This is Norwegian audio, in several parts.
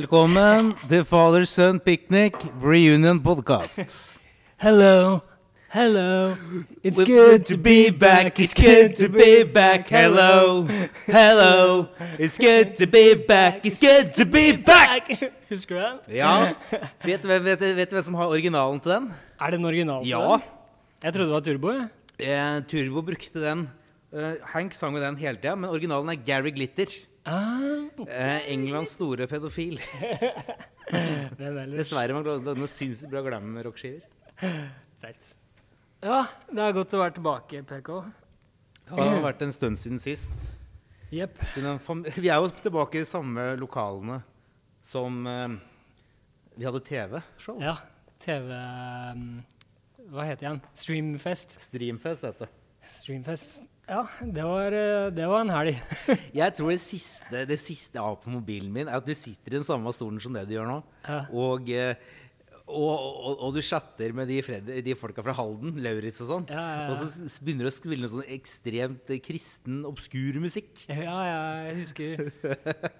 Velkommen til Father Son Picnic Reunion Podcast. Hello, hello. It's good to be back. It's good to be back. Hello, hello. It's good to be back. It's good to be back. Husker du den? Ja. Vet du hvem, vet, du- vet du hvem som har originalen til den? Er det en original? på Ja. den? Jeg trodde det var Turbo. jeg. Eh, Turbo brukte den. Eh, Hank sang jo den hele tida, men originalen er Gary Glitter. Ah, Eh, Englands store pedofil. hvem ellers? Dessverre, man glemmer sinnssykt bra glemme rockskiver. Fett. Ja, det er godt å være tilbake, PK. Det har vært en stund siden sist. Yep. Siden vi er jo tilbake i samme lokalene som eh, vi hadde TV-show. Ja, TV um, Hva heter den? Streamfest. Streamfest, dette. Streamfest. Ja, det var, eh, det var en helg. Jeg tror det siste, det siste jeg har på mobilen min, er at du sitter i den samme stolen som det du gjør nå. Ja. Og, eh, og, og, og du chatter med de, Fred, de folka fra Halden, Lauritz og sånn. Ja, ja, ja. Og så begynner du å spille noe sånn ekstremt eh, kristen, obskur musikk. Ja, ja, jeg husker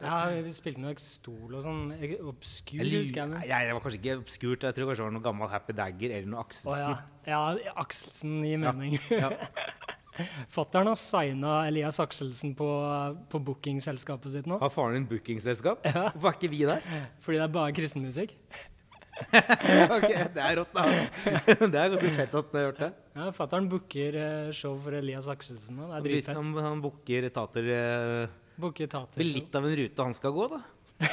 Ja, vi spilte noe ekstol og sånn. Obskur, Jeg husker jeg. Men. Nei, det var kanskje ikke obskurt. Jeg tror kanskje det var noe gammel Happy Dagger eller noe Å Akselsen. ja. ja, Akselsen gir mening. Ja. Fattern har signa Elias Akselsen på, på bookingselskapet sitt nå. Har faren din bookingselskap? Hvorfor er ikke vi der? Fordi det er bare kristenmusikk. ok, Det er rått, da. Det er ganske fett at du har gjort det. Ja, Fattern booker eh, show for Elias Akselsen nå. Det er dritfett. Han, han booker etater eh, Booker tater. Blir litt av en rute han skal gå, da.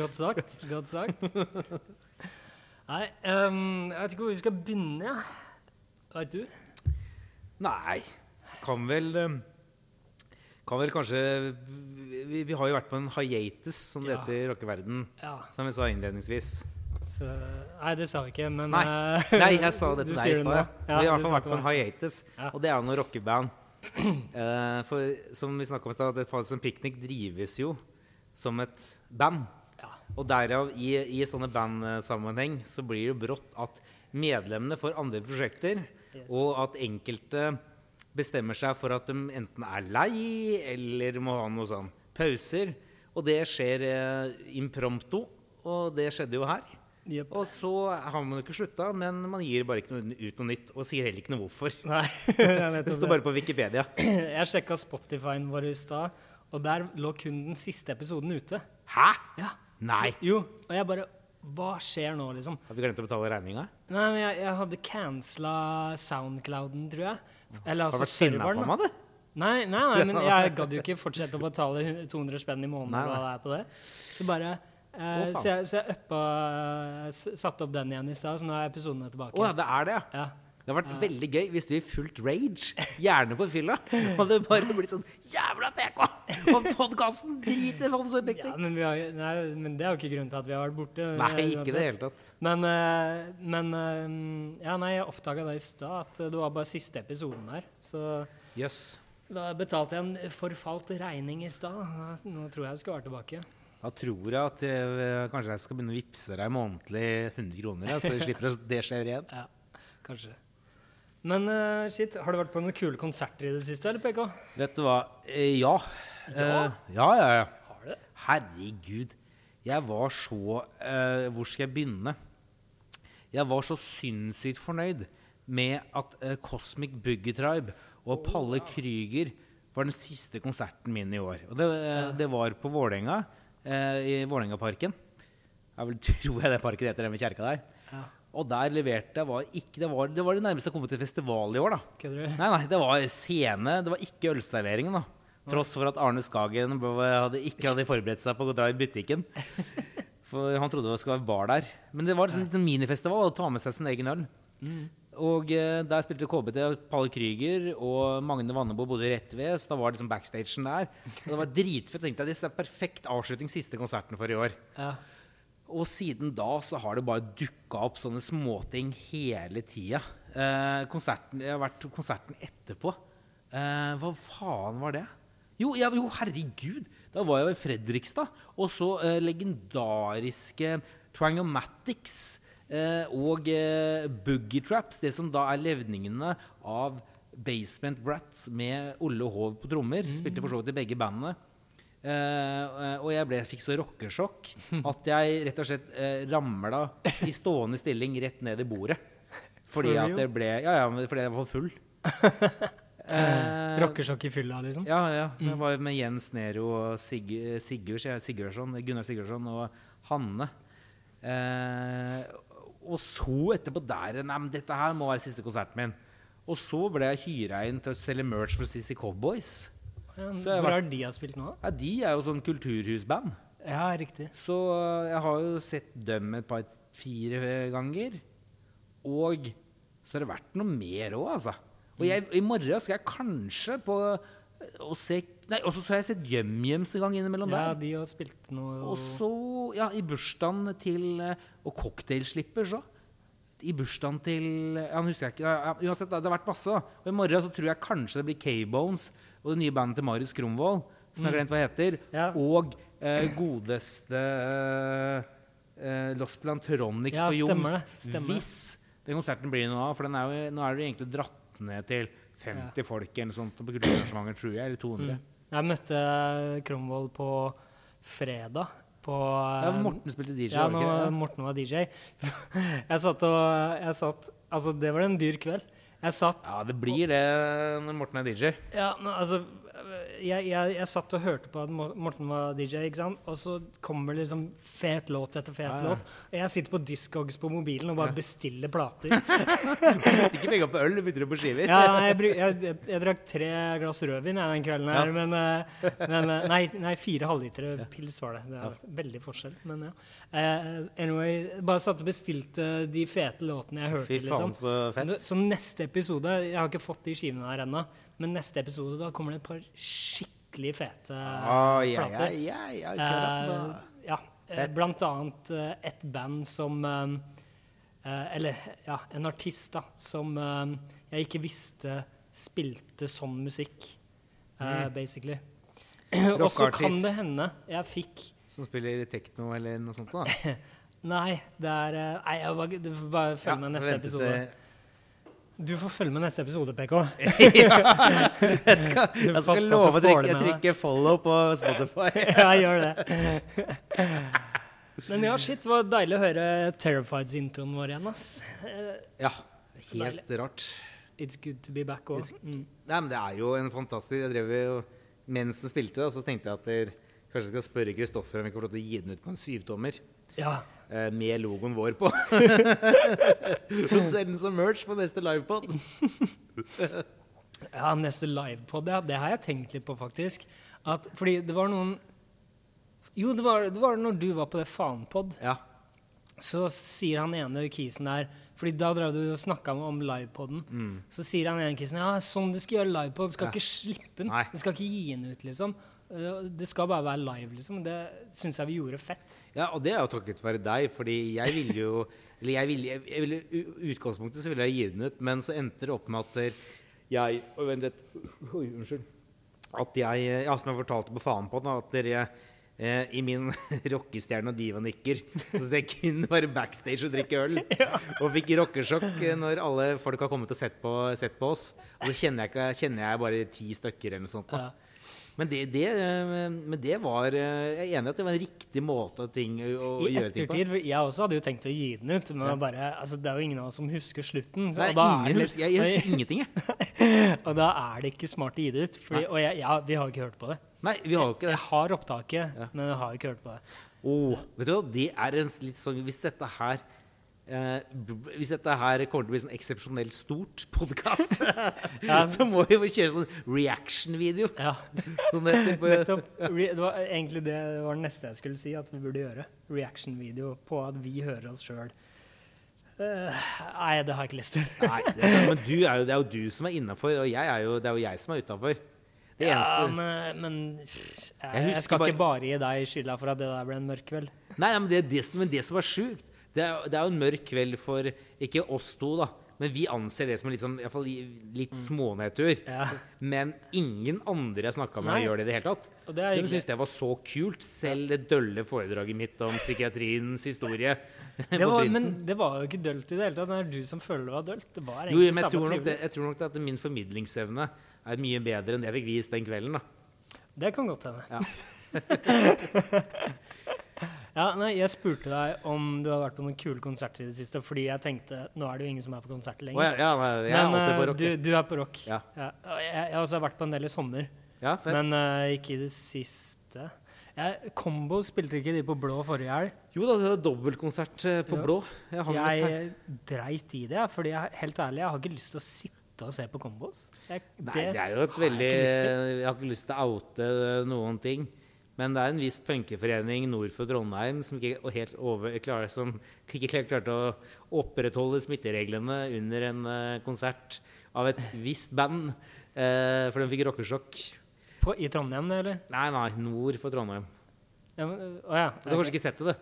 Godt sagt. Godt sagt. Nei, um, jeg vet ikke hvor vi skal begynne. Ja. Veit du? Nei, kan vel eh, Kan vel kanskje Vi, vi har jo vært på en hiatus, som det Ja. heter i rockeverden, Ja. som vi sa innledningsvis. Så, nei, det sa vi ikke, men Nei, eh, Nei jeg sa det der i stad. Ja. Vi har i hvert fall vært på en hiatus, og det er jo noe rockeband. Eh, for som vi snakka om i stad, som Picnic drives jo som et band. Ja. Og derav, i, i sånne bandsammenheng, så blir det brått at medlemmene får andre prosjekter, Yes. og at enkelte bestemmer seg for at de enten er lei, eller må ha noe sånn pauser. Og det skjer eh, imprompto, og det skjedde jo her. Yep. Og så har man jo ikke slutta, men man gir bare ikke noe, ut noe nytt. Og sier heller ikke noe hvorfor. Nei, det står bare på Wikipedia. Jeg sjekka Spotify-en vår i stad, og der lå kun den siste episoden ute. Hæ? Ja. Nei! Jo, og jeg bare Hva skjer nå, liksom? Har vi glemt å betale regninga? Nei, men jeg, jeg hadde cancela Soundclouden, tror jeg. Eller Har altså du vært serveren. på da. meg, du? Nei, nei, nei, men jeg gadd jo ikke fortsette å betale 200 spenn i måneden. Nei, nei. på det. Så bare eh, oh, så, jeg, så jeg uppa Satte opp den igjen i stad, så nå er episodene tilbake. Å ja, det er det, ja. Ja. Det hadde vært veldig gøy hvis du i fullt rage, gjerne på fylla, hadde bare blitt sånn Jævla PK! Og podkasten driter i så Ja, pektig! men, vi har, nei, men det er jo ikke grunnen til at vi har vært borte. Nei, eh, ikke i det hele tatt. Men, eh, men eh, Ja, nei, jeg oppdaga det i stad, at det var bare siste episoden der. Så yes. da betalte jeg en forfalt regning i stad. Nå tror jeg jeg skal være tilbake. Da tror jeg at jeg, kanskje jeg skal begynne å vippse deg månedlig 100 kroner, så slipper det skjer igjen. Ja, kanskje. Men uh, shit, har du vært på noen kule konserter i det siste, eller PK? Vet du hva? Eh, ja. Ja? Eh, ja, ja, ja. Har du? Herregud. Jeg var så eh, Hvor skal jeg begynne? Jeg var så sinnssykt fornøyd med at eh, Cosmic Boogie Tribe og Palle Krüger var den siste konserten min i år. Og det, eh, det var på Vålerenga, eh, i Vålerengaparken. Jeg vil tror jeg den parken heter den ved kjerka der. Og der leverte jeg var ikke, det, var, det var det nærmeste jeg kom til festival i år, da. Nei, nei, det var scene. Det var ikke ølserveringen, da. Tross for at Arne Skagen hadde, ikke hadde forberedt seg på å dra i butikken. For han trodde det skulle være bar der. Men det var liksom en liten minifestival å ta med seg sin egen øl. Og eh, der spilte KBT Palle Krüger, og Magne Vannebo bodde rett ved. Så da var liksom backstagen der. Og det var dritfett. tenkte jeg, Det er perfekt avslutning siste konserten for i år. Ja. Og siden da så har det bare dukka opp sånne småting hele tida. Eh, jeg har vært konserten etterpå. Eh, hva faen var det? Jo, ja, jo, herregud! Da var jeg i Fredrikstad og så eh, legendariske Twangomatics eh, og eh, Boogie Traps. Det som da er levningene av Basement Brats med Olle Hov på trommer. Spilte for så vidt i begge bandene. Eh, og jeg ble, fikk så rockesjokk at jeg rett og slett uh, ramla i stående stilling rett ned i bordet. Fordi For at jeg ble Ja, ja, fordi jeg var full. Uh, Rockesjokk i fylla, liksom? ja, ja. Jeg var med Jens Nero og Sig Sigurd, Sigurdsson, Gunnar Sigurdsson og Hanne. Uh, og så etterpå der Nei, men dette her må være siste konserten min. Og så ble jeg hyra inn til å selge merch for CC Cowboys. Ja, Hvor har de har spilt nå? Ja, De er jo sånn kulturhusband. Ja, riktig. Så eh, jeg har jo sett dem et par fire ganger. Og så har det vært noe mer òg, altså. Og jeg, i morgen skal jeg kanskje på og se Nei, og så har jeg sett YumYums en gang innimellom Ja, der. de har spilt noe Og så, ja, i bursdagen til eh, Og cocktailslipper, så. I bursdagen til Ja, nå husker jeg ikke. Ja, ja, uansett, det har vært masse. da. Og i morgen så tror jeg kanskje det blir K-Bones og det nye bandet til Marius Kromvold, som jeg har glemt hva heter, Ja. og eh, godeste eh, eh, Los Plantronics Ja, på Jons. Hvis den konserten blir noe av, for den er jo, nå er det egentlig dratt ned til 50 folk eller sånt på kulturarrangementer, tror jeg, eller 200. Mm. Jeg møtte Kromvold på fredag. På Ja, eh, Morten spilte DJ, Ja, det? Morten var DJ. jeg satt og jeg satt, Altså, det var en dyr kveld. Jeg satt Ja, det blir det når Morten er DJ. Ja, men altså jeg, jeg, jeg satt og hørte på at Morten var DJ, ikke sant? og så kommer liksom fet låt etter fet Ja, ja. låt. Og jeg sitter på Discogs på mobilen og bare bestiller plater. Ikke penger på øl, du bytter på skiver. Ja, nei, jeg, jeg, jeg, drakk tre glass rødvin jeg, den kvelden her, men, eh, men eh, nei, nei, fire halvlitere pils var det. Det er veldig forskjell, men ja. Uh, anyway, bare satt og bestilte de fete låtene jeg hørte, Fy faen, liksom. så fett. Så neste episode Jeg har ikke fått de skivene her ennå, men neste episode da kommer det et par skikkelig fete Ai, yeah, plater. Yeah, yeah, Eh, ja. eh, Fett. Blant annet eh, et band som eh, eh, Eller ja, en artist da, som eh, jeg ikke visste spilte sånn musikk, mm. basically. Og så kan det hende jeg fikk Som spiller tekno eller noe sånt. da. Nei, det er eh, Nei, jeg bare, du får bare følge med neste episode. til- Du får følge med neste episode, PK. ja, jeg skal, jeg skal love å trykke, trykke follow på Spotify. Ja, gjør det. Men ja, shit, det var deilig å høre Terrifieds-introen vår igjen, ass. Ja, helt rart. It's good to be back òg. Mm. Nei, men Det er jo en fantastisk Jeg drev jo Mens den spilte, og så tenkte jeg at dere kanskje skal spørre Kristoffer om vi kan få lov til å gi den ut på en syvtommer. Ja. Eh, Med logoen vår på. Og selge den som merch på neste livepod. ja, neste livepod, ja. Det har jeg tenkt litt på, faktisk. At, fordi det var noen Jo, det var, det var når du var på det Fanpod. Ja. Så sier han ene kisen der Fordi da drev du og snakka om livepoden. Mm. Så sier han ene kisen ja, sånn du skal gjøre livepod. Du skal Ja. ikke slippe den. Nei. Du skal ikke gi den ut, liksom. Eh, Det skal bare være live, liksom. Det syns jeg vi gjorde fett. Ja, og det er jo takket være deg, fordi jeg ville jo Eller jeg ville, jeg ville utgangspunktet så ville jeg gi den ut, men så endte det opp med at jeg Oi, vent litt. Oi, unnskyld. At jeg Ja, som jeg fortalte på faen på, da, at dere eh, i min rockestjerne- og divanikker så jeg kunne være backstage og drikke øl. Og fikk rockesjokk eh, når alle folk har kommet og sett på, sett på oss. Og så kjenner jeg, kjenner jeg bare ti stykker eller noe sånt. Da. Ja. Men det, det, eh, men det var eh, Jeg er enig i at det var en riktig måte ting, å, I gjøre ting på. Jeg også hadde jo tenkt å gi den ut, men bare, altså, det er jo ingen av oss som husker slutten. så- Nei, ingen det husker, jeg, jeg husker ingenting, jeg. og da er det ikke smart å gi det ut. Fordi, og jeg, ja, vi har jo ikke hørt på det. Nei, vi har ikke det. Jeg har opptaket, Ja. men jeg har ikke hørt på det. Oh, vet du hva, det er en litt sånn Hvis dette her eh, Hvis dette her kommer til å bli sånn eksepsjonelt stort podkast, Ja, så må vi jo kjøre sånn reaction-video. Ja, Sånn nettopp. Det var egentlig det var det neste jeg skulle si at vi burde gjøre. Reaction-video på at vi hører oss sjøl. nei, det har jeg ikke lyst til. Nei, det, men du er jo, det er jo du som er innafor, og jeg er jo, det er jo jeg som er utafor. Det Ja, eneste men, men jeg, Jeg jeg, skal ikke bare gi deg skylda for at det der ble en mørk kveld. Nei, men det, det, men det som var sjukt det er, det er jo en mørk kveld for ikke oss to, da. Men vi anser det som en litt, sånn, fall litt smånedtur. Ja. Men ingen andre jeg snakka med, Nei. gjør det i det hele tatt. Og det er De syntes det var så kult, selv det dølle foredraget mitt om psykiatriens historie. Det var, men det var jo ikke dølt i det hele tatt. Det er du som føler det var dølt. Det var Jo, egentlig men jeg tror, nok det, jeg tror nok det at min formidlingsevne er mye bedre enn det jeg fikk vist den kvelden. da Det kan godt hende. Ja. ja, nei, jeg spurte deg om du har vært på noen kule konserter i det siste, fordi jeg tenkte nå er det jo ingen som er på konsert lenger. lenger. ja, ja, nei, jeg er Men alltid på eh, rock. du, du er på rock. Ja. ja. Jeg, jeg har også vært på en del i sommer, Ja, fett. men uh, ikke i det siste. Jeg, Combo spilte ikke de på blå forrige helg. Jo da, det var dobbeltkonsert eh, på jo. blå. Jeg Jeg dreit i det, fordi jeg, helt ærlig, jeg har ikke lyst til å sitte og se på Combos. Jeg, Nei, det er jo et veldig jeg. Jeg har ikke lyst til å oute noen ting. Men det er en viss punkeforening nord for Trondheim som ikke helt over, klar, som ikke klarte å opprettholde smittereglene under en eh, konsert av et visst band. eh, for de fikk rockesjokk. På, I Trondheim, eller? Nei, nei, nord for Trondheim. Ja, men, øh, å ja. Du har kanskje ikke sett det?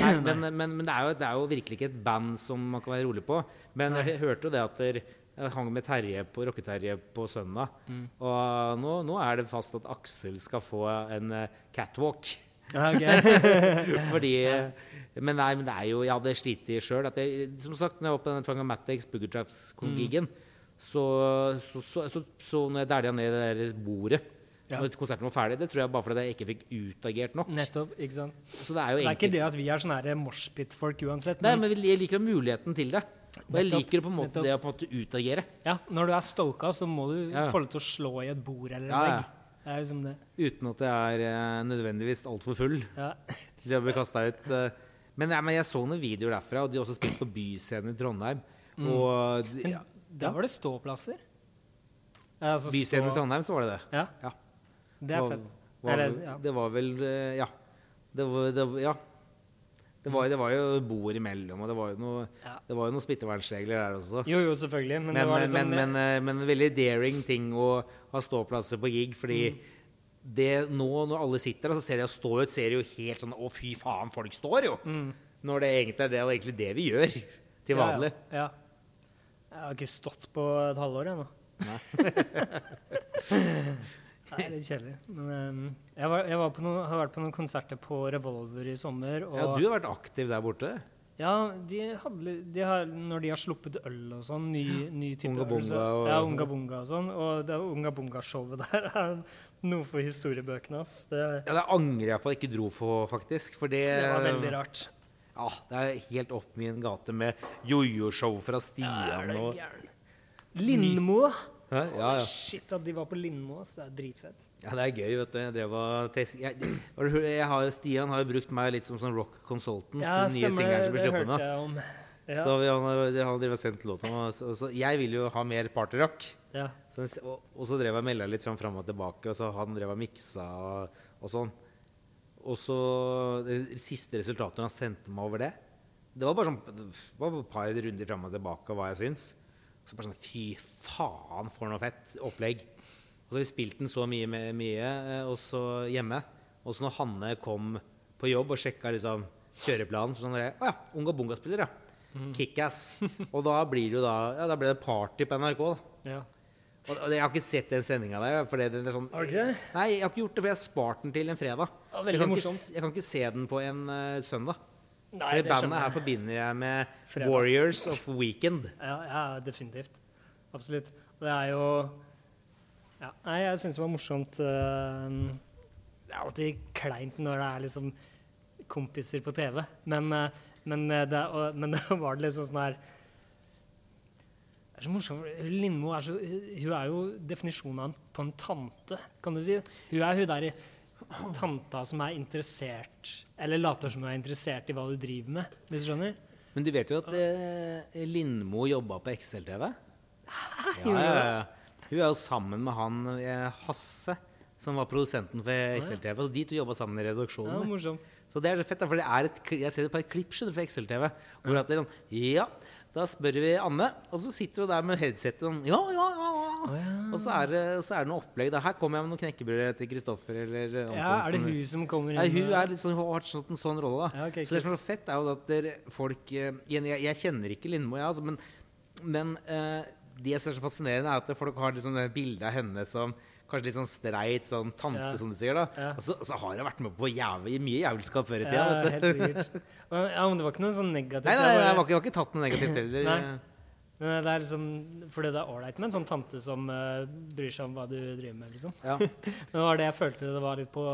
Nei, men, men, men det, er jo, det er jo virkelig ikke et band som man kan være rolig på. Men jeg hørte jo det at der, jeg hang med Terje på Rocke-Terje på søndag. Mm. Og nå, nå er det fast at Aksel skal få en eh, catwalk. Okay. ok. Fordi Men nei, men det er jo Jeg hadde slitt i sjøl. Som sagt, når jeg var på den Twangomatics Booger Mm. Traps-gigen, så, så, så, så, så når jeg dælja ned det der bordet Ja. når konserten var ferdig, det tror jeg bare fordi jeg ikke fikk utagert nok. Nettopp. ikke sant? Så det er jo Det er ikke det at vi er sånne moshpit-folk uansett. Nei, Men, men jeg liker muligheten til det. Og jeg liker på en måte nettopp. det å på en måte utagere. ja, når du er stoka, så må du Ja. få lov til å slå i et bord eller en Ja, ja. Det er liksom det. Uten at jeg er uh, nødvendigvis altfor full Ja. til å bli kasta ut. Uh. Men, ja, men jeg så noen videoer derfra, og de har også spilt på Byscenen i Trondheim. Mm. Og ja, Der var det ståplasser. Altså Byscenen i Trondheim, så var det det. Ja. Ja. Det er Var- fett. Var, Eller, ja. Det var vel eh, Ja. Det var, det, ja. Det var, det var jo bord imellom, og det var jo noe, Ja. det var jo noen smittevernregler der også. Jo, jo, selvfølgelig. Men, Men, det var liksom men, men, eh, men en veldig daring ting å ha ståplasser på gig, fordi Mm. det nå når alle sitter der, så ser de å stå ut, ser de jo helt sånn Å, fy faen, folk står jo! Når det egentlig er det, og egentlig det vi gjør til vanlig. Mm. Ja, ja. Jeg har ikke stått på et halvår ennå. det er litt kjedelig. Men um, jeg, var, jeg var på noen, har vært på noen konserter på Revolver i sommer. Og Ja, du har vært aktiv der borte. Ja, de hadde, de har, når de har sluppet øl og sånn, ny, ny type Unga øl så- og- Ja, Unga Bunga og sånn. Og det Unga Bunga-showet der er noe for historiebøkene, ass. Det, Ja, Det angrer jeg på at jeg ikke dro på, faktisk. For det, det var veldig rart. Ja, det er helt opp min gate med jojo-show fra Ja, Stian er og? Lindmo! Ja, ja. Shit, at de var på Lindmo. Det er dritfett. ja, det er gøy, vet du. Jeg drev og jeg, har, Stian har jo brukt meg litt som sånn rock consultant Ja, den nye singelen som blir sluppet nå. Ja. Så vi, han, han driver og sendt låta jeg vil jo ha mer partyrock. ja. Så, og, og så drev jeg melda litt fram, fram og tilbake, og så han drev og miksa og, og sånn. Og så Det siste resultatet han sendte meg over det, det var bare sånn det var et par runder fram og tilbake hva jeg syns. Så bare sånn Fy faen, for noe fett opplegg. Og så har vi spilt den så mye, mye også og så hjemme. Og så når Hanne kom på jobb og sjekka liksom kjøreplanen, så sånn Å Å ja, Unga Bunga-spiller, ja. Kickass. Og da blir det jo da Ja, da ble det party på NRK. da. ja. Og, og jeg har ikke sett den sendinga der. For det, den er sånn, Har du ikke det? Nei, jeg har ikke gjort det, for jeg har spart den til en fredag. Ja, veldig jeg, kan ikke, morsomt. s- jeg kan ikke se den på en uh, søndag. Nei, det det bandet her forbinder jeg med Fredag. Warriors of Weekend. Ja, ja, definitivt. Absolutt. Og det er jo ja, Nei, jeg syns det var morsomt eh, Det er alltid kleint når det er liksom kompiser på TV, men, eh, men, eh, det, men da var det liksom sånn her Det er så morsomt. Lindmo er så Hun er jo definisjonen på en tante, kan du si. Hun er hun der i tanta som er interessert Eller later som hun er interessert i hva du driver med, hvis du skjønner? Men du vet jo at eh, Lindmo jobba på XL-TV? Ja, ja, ja. Hun er jo sammen med han eh, Hasse, som var produsenten for XL-TV. Og de to jobba sammen i Ja, morsomt. Så det er så fett, da, for det er et, jeg ser et par klipp skjønner fra XL-TV. Hvor at det er sånn Ja, da spør vi Anne. Og så sitter hun der med headsetet sånn Ja, ja, ja. ja. Og så er, det, så er det noe opplegg. Da. Her kommer jeg med noen knekkebrød til Kristoffer eller Antonsen. Ja, er det hun som kommer inn? Ja, hun er litt sånn, hun har hatt sånn, en sånn rolle, da. Ja, okay, så det som er så fett, er jo at der, folk eh, igjen, jeg, jeg kjenner ikke Lindmo, jeg, altså, men, men uh, det jeg ser så fascinerende, er at folk har liksom det bildet av henne som kanskje litt sånn streit, sånn tante, Ja. som du sier. da Ja. Og så, så har jeg vært med på jævlig, mye jævelskap før i tida. Ja, vet du. helt sikkert. Ja, men det var ikke noe sånn negativt. Nei, nei, nei, jeg var ikke, har ikke tatt noe negativt heller. Nei. Men det er liksom, fordi det er ålreit med en sånn tante som uh, bryr seg om hva du driver med, liksom. Ja. Men det var det jeg følte det var litt på,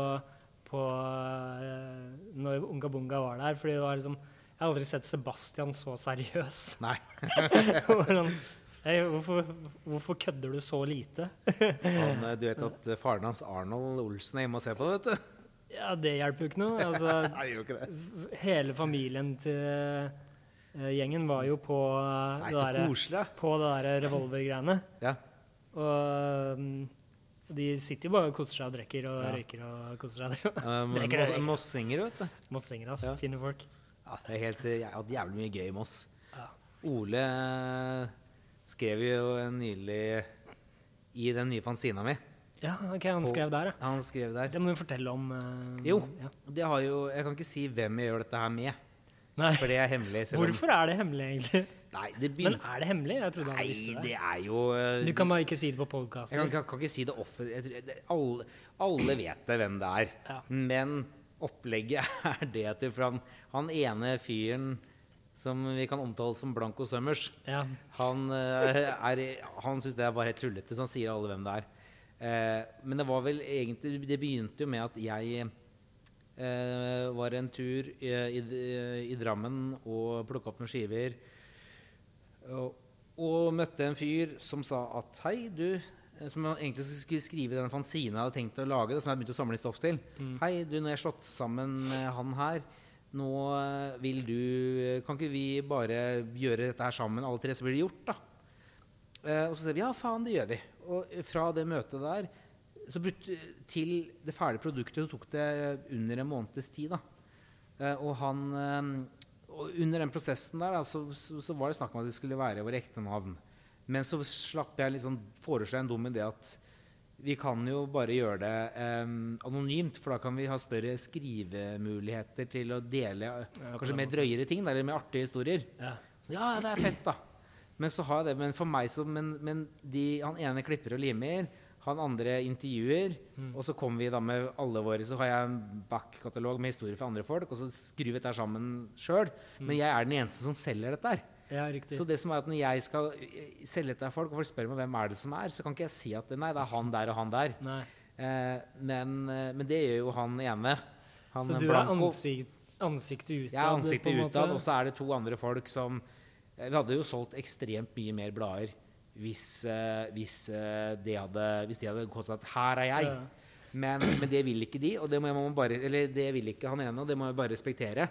på uh, når Unga Bunga var der. Fordi det var liksom Jeg har aldri sett Sebastian så seriøs. Nei. Hei, hvorfor, hvorfor kødder du så lite? Han, eh, du vet at eh, faren hans Arnold Olsen er hjemme og ser på det, vet du? Ja, det hjelper jo ikke noe. Altså, Nei, gjør ikke det. hele familien til eh, gjengen var jo på Nei, det derre- på det der revolvergreiene. Ja. Og um, de sitter jo bare og koser seg og drikker og Ja. røyker og koser seg. Um, Mossinger, vet du. Mossinger, ass. Ja. Fine folk. Ja, det er helt, jævlig mye gøy i Moss. Ja. Ole skrev jo nylig i den nye fanzina mi. Ja, ok, han skrev der, ja. Han skrev der Det må du fortelle om. Uh, Jo. Ja. Det har jo, Jeg kan ikke si hvem jeg gjør dette her med, Nei. for det er hemmelig. Hvorfor er det hemmelig, egentlig? Nei, det Men er det hemmelig? Jeg trodde Nei, han visste det det. er jo Uh, Du kan bare ikke si det på Jeg kan, kan, kan ikke si det offentlig. Alle, alle vet det hvem det er. Ja. Men opplegget er det at han, han ene fyren som vi kan omtale som Blanco Summers, Ja. han, eh, er, han syns det er bare helt tullete, så han sier alle hvem det er. Eh, men det var vel egentlig Det begynte jo med at jeg eh, var en tur i, i, i Drammen og plukka opp noen skiver. Og, og møtte en fyr som sa at hei, du eh, Som egentlig skulle skrive den fanzina jeg hadde tenkt å lage, det, som jeg begynte å samle stoff til. Hei, du, nå har jeg slått sammen han her. Nå eh, vil du Kan ikke vi bare gjøre dette her sammen, alle tre, så blir det gjort, da? Eh, og så sier vi ja, faen, det gjør vi. Og fra det møtet der brukte, til det ferdige produktet så tok det under en måneds tid. da. Eh, og han eh, og under den prosessen der da, så, så, så var det snakk om at det skulle være våre ekte navn. Men så slapp jeg liksom foreslå en dum idé at vi kan jo bare gjøre det eh, anonymt, for da kan vi ha større skrivemuligheter til å dele Ja, kanskje mer drøyere ting, eller mer artige historier. Ja. Så, ja, det er fett, da. Men så har jeg det, men for meg så Men, men de, han ene klipper og limer, han andre intervjuer, Mm. og så kommer vi da med alle våre Så har jeg en back-katalog med historier fra andre folk, og så skrur vi dette sammen sjøl. Men jeg er den eneste som selger dette her. Ja. Så det som er at når jeg skal eh, selge til folk, og folk spør meg hvem er det som er, så kan ikke jeg si at nei, det er han der og han der. Eh, men, eh, men det gjør jo han ene. Han Så du er ansikt, ansiktet utad? Er ansiktet utad, og så er det to andre folk som eh, Vi hadde jo solgt ekstremt mye mer blader hvis, hvis, de hadde, hvis de hadde gått at 'her er jeg'. Ja. Men, men det vil ikke de, og det må jeg bare, eller det vil ikke han ene, og det må jeg bare respektere.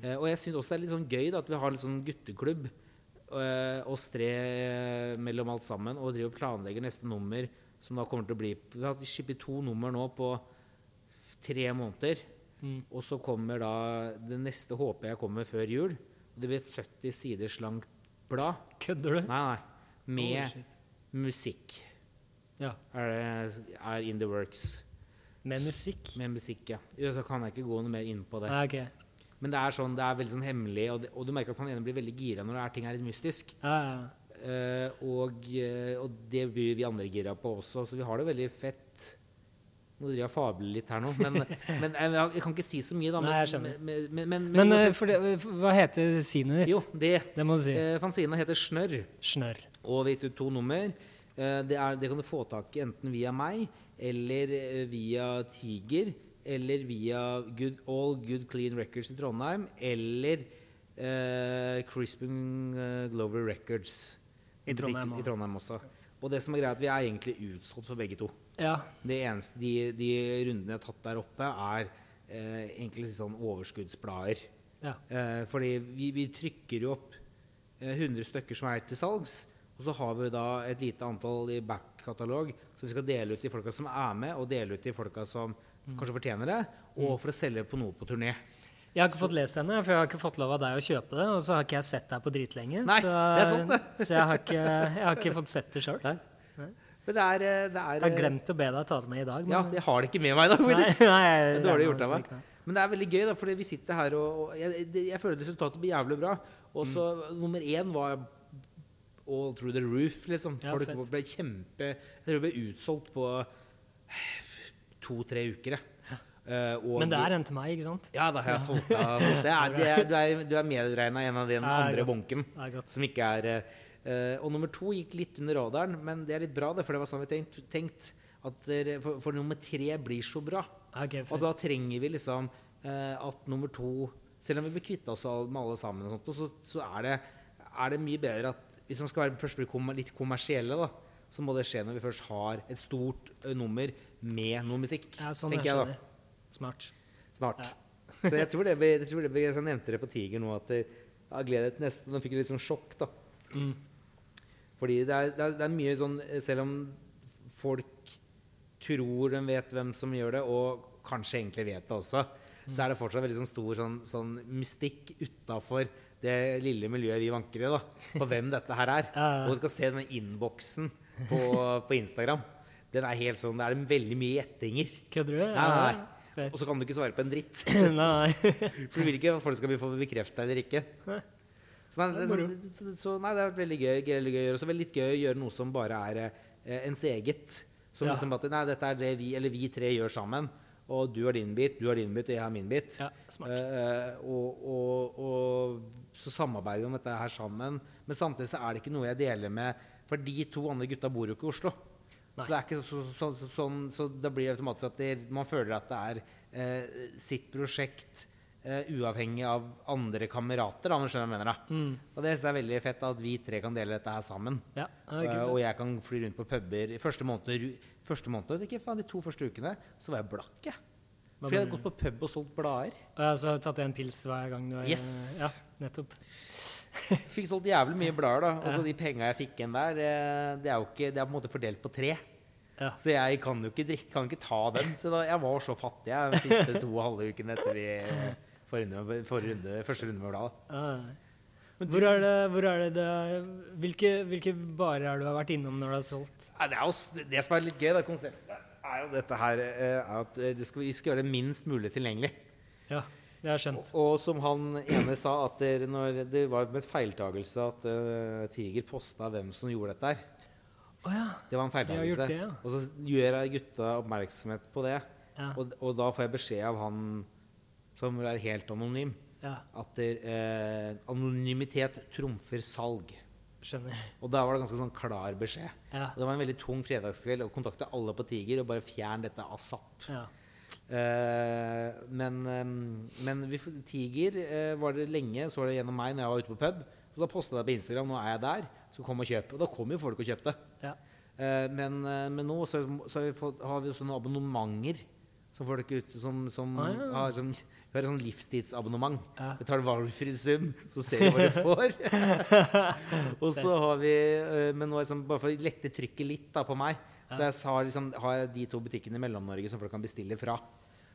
Eh, og jeg syns også det er litt sånn gøy da, at vi har litt sånn gutteklubb. eh, oss tre eh, mellom alt sammen, og driver og planlegger neste nummer, som da kommer til å bli Vi har skippet to nummer nå på tre måneder. Mm. Og så kommer da Det neste håper jeg kommer før jul. Og det blir et 70 siders langt blad. Kødder du? Nei, nei. Med oh, musikk. Ja. Er, det, er in the works. Med musikk? Med musikk, ja. Så kan jeg ikke gå noe mer inn på det. Nei, ok. Men det er sånn, det er veldig sånn hemmelig, og, det, og du merker at han ene blir veldig gira når det er ting er litt mystisk. Ja, ja. Uh, og, eh, og det blir vi andre gira på også, så vi har det veldig fett. Nå driver jeg og fabler litt her nå, men, men jeg, jeg kan ikke si så mye, da. Nei. Men, men, men, Men men, eh, for det, hva heter sinet ditt? Jo, det. Det må du si. Uh, Fanzina heter Snørr, Snør. og vi gitt ut to nummer. Uh, det, er, det kan du få tak i enten via meg, eller eh, via Tiger, eller via Good, All Good Clean Records i Trondheim, eller eh, Crispin eh, Glover Records I Trondheim I. Trondheim også. Og det som er greit, vi er egentlig utsolgt for begge to. Ja. Det eneste, de, de rundene jeg har tatt der oppe, er eh, egentlig sånn overskuddsblader. ja. Eh, fordi vi, vi trykker jo opp eh, 100 stykker som er til salgs, og så har vi da et lite antall i back-katalog, som vi skal dele ut til folka som er med, og dele ut til folka som kanskje fortjener det, og for å selge på noe på turné. Jeg har ikke fått lest henne, for jeg har ikke fått lov av deg å kjøpe det. Og så har ikke jeg sett deg på dritlenge. Nei, så, det er sant, det. så jeg har ikke, jeg har ikke fått sett det sjøl. Men det er, eh, det er Jeg har glemt å be deg ta det med i dag. Ja, jeg har det ikke med meg i dag, nei, faktisk. nei, er dårlig gjort av meg. Men det er veldig gøy, da, fordi vi sitter her og, og jeg, jeg føler resultatet blir jævlig bra. Og så nummer én var all through the roof, liksom. Ja, Folk fett. ble kjempe Jeg tror det ble utsolgt på to-tre uker, Ja. Uh, Men det er en til meg, ikke sant? Ja, da har jeg solgt av det er, det er, du, er, du er medregna en av den andre bunken. Som ikke er Eh, og nummer to gikk litt under radaren, men det er litt bra, det, for det var sånn vi tenkt, tenkt at der, for, for nummer tre blir så bra. Okay, Og da trenger vi liksom uh, at nummer to Selv om vi blir kvitta oss med alle sammen, og sånt, så, så er, det, er det mye bedre at hvis man skal være, først bli kom, litt kommersielle, da, så må det skje når vi først har et stort nummer med noe musikk. Ja, sånn tenker jeg da. Smart. Snart. Så jeg tror det vi jeg tror det Jeg nevnte det på Tiger nå, at jeg gleder til neste. Nå fikk jeg litt sånn sjokk, da. Mm. Fordi det er, det, er, det er mye sånn Selv om folk tror de vet hvem som gjør det, og kanskje egentlig vet det også, så er det fortsatt veldig sånn stor sånn, sånn mystikk utafor det lille miljøet vi vanker i, da. På hvem dette her er. Ja, ja. Og du skal se denne innboksen på, på Instagram. Den er helt sånn Det er veldig mye gjettinger. Kødder du? Nei, nei, nei. Og så kan du ikke svare på en dritt. nei. For du vil ikke at folk skal bli få bekrefta eller ikke. Så nei, Det det, så, nei, det er veldig gøy, veldig gøy å gjøre. Så veldig gøy å gjøre noe som bare er eh, ens eget. Som Ja. liksom at Nei, dette er det vi, eller vi tre gjør sammen. Og du har din bit, du har din bit, og jeg har min bit. Ja, smart. Eh, og, og, og så samarbeider vi om dette her sammen. Men samtidig så er det ikke noe jeg deler med For de to andre gutta bor jo ikke i Oslo. Nei. Så det er ikke så, så, så, sånn, så da blir det automatisk at det, man føler at det er eh, sitt prosjekt eh, uavhengig av andre kamerater. Da, om du skjønner hva jeg mener. Da. Mm. Og det synes jeg er veldig fett at vi tre kan dele dette her sammen. Ja, det Eh, og jeg kan fly rundt på puber. Første måned, første måned ikke, faen, De to første ukene så var jeg blakk. jeg. Fordi jeg hadde gått på pub og solgt blader. Og jeg har tatt en pils hver gang du er Yes! Ja, nettopp. Fikk solgt jævlig mye blader, da. Og så de penga jeg fikk igjen der, det, det er jo ikke Det er på en måte fordelt på tre. Ja. Så jeg kan jo ikke drikke, kan ikke ta dem. Så da, jeg var så fattig jeg, de siste to og halve ukene etter vi forrunde, runde, første runde med bladet. Hvor er det, hvor er det, det hvilke, hvilke barer er du har vært innom når du har solgt? Det er jo det som er litt gøy, det konseptet, er jo dette her eh, er at eh, det skal, vi skal gjøre det minst mulig tilgjengelig. Ja, det er skjønt. Og som han ene sa, at det, når det var med feiltagelse at uh, Tiger posta hvem som gjorde dette her. Oh, ja. Det var en feiltagelse. ja. Og så gjør jeg gutta oppmerksomhet på det. Ja. Og, og da får jeg beskjed av han som er helt anonym, ja. at der, uh, anonymitet trumfer salg. Skjønner. Og da var det ganske sånn klar beskjed. Ja. Og det var en veldig tung fredagskveld å kontakte alle på Tiger og bare fjerne dette asap. ja. Eh, men eh, men vi, Tiger eh, var det lenge, så var det gjennom meg når jeg var ute på pub. Så da posta jeg på Instagram nå er jeg der, så kom og kjøp. Og da kom jo folk og kjøpte. Ja. Eh, men, men nå så, så har, vi fått, har vi også noen abonnementer som folk ut, som, som, Ah, ja. har, som har et sånn livstidsabonnement. Ja. Betaler valgfri sum, så ser vi hva du får. og så har vi Men nå er det sånn, bare for å lette trykket litt da, på meg, så jeg har, liksom, har jeg de to butikkene i Mellom-Norge som folk kan bestille fra.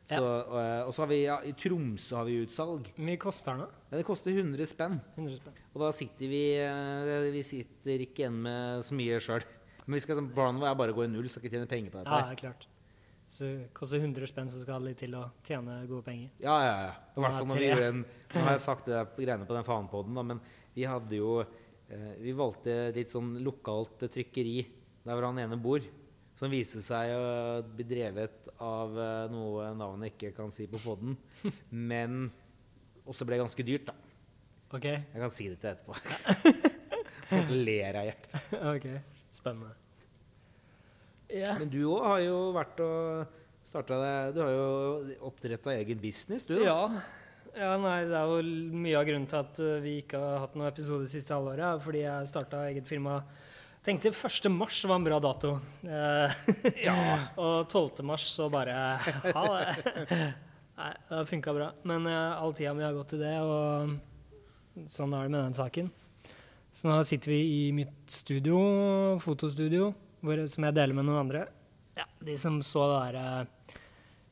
Så, ja. og så har vi ja, I Tromsø har vi utsalg. Hvor mye koster den? Ja, det koster 100 spenn. 100 spenn. Og da sitter vi eh, Vi sitter ikke igjen med så mye sjøl. Men vi skal, planen vår er bare å gå i null, skal ikke tjene penger på dette. Ja, det er klart. Så det koster 100 spenn, så skal det litt til å tjene gode penger. Ja, ja, ja. I hvert fall når vi gjorde en Nå har jeg sagt det greiene på den fanpodden, da, men vi hadde jo eh, Vi valgte litt sånn lokalt eh, trykkeri der hvor han ene bor. Som viste seg å bli drevet av eh, noe navnet ikke kan si på podden. Men også ble ganske dyrt, da. OK? Jeg kan si det til etterpå. Folk ler av hjertet. ok, Spennende. Yeah. Men du òg har jo vært og starta deg Du har jo oppdretta egen business, du. da. Ja. ja, nei, det er jo mye av grunnen til at uh, vi ikke har hatt noen episode det siste halvåret, fordi jeg starta eget firma. Tenkte 1. mars var en bra dato. Eh, Ja. og 12. mars så bare ha det. Nei, det funka bra. Men uh, all tida mi har gått til det, og sånn er det med den saken. Så nå sitter vi i mitt studio, fotostudio, hvor, som jeg deler med noen andre. Ja, De som så det der uh,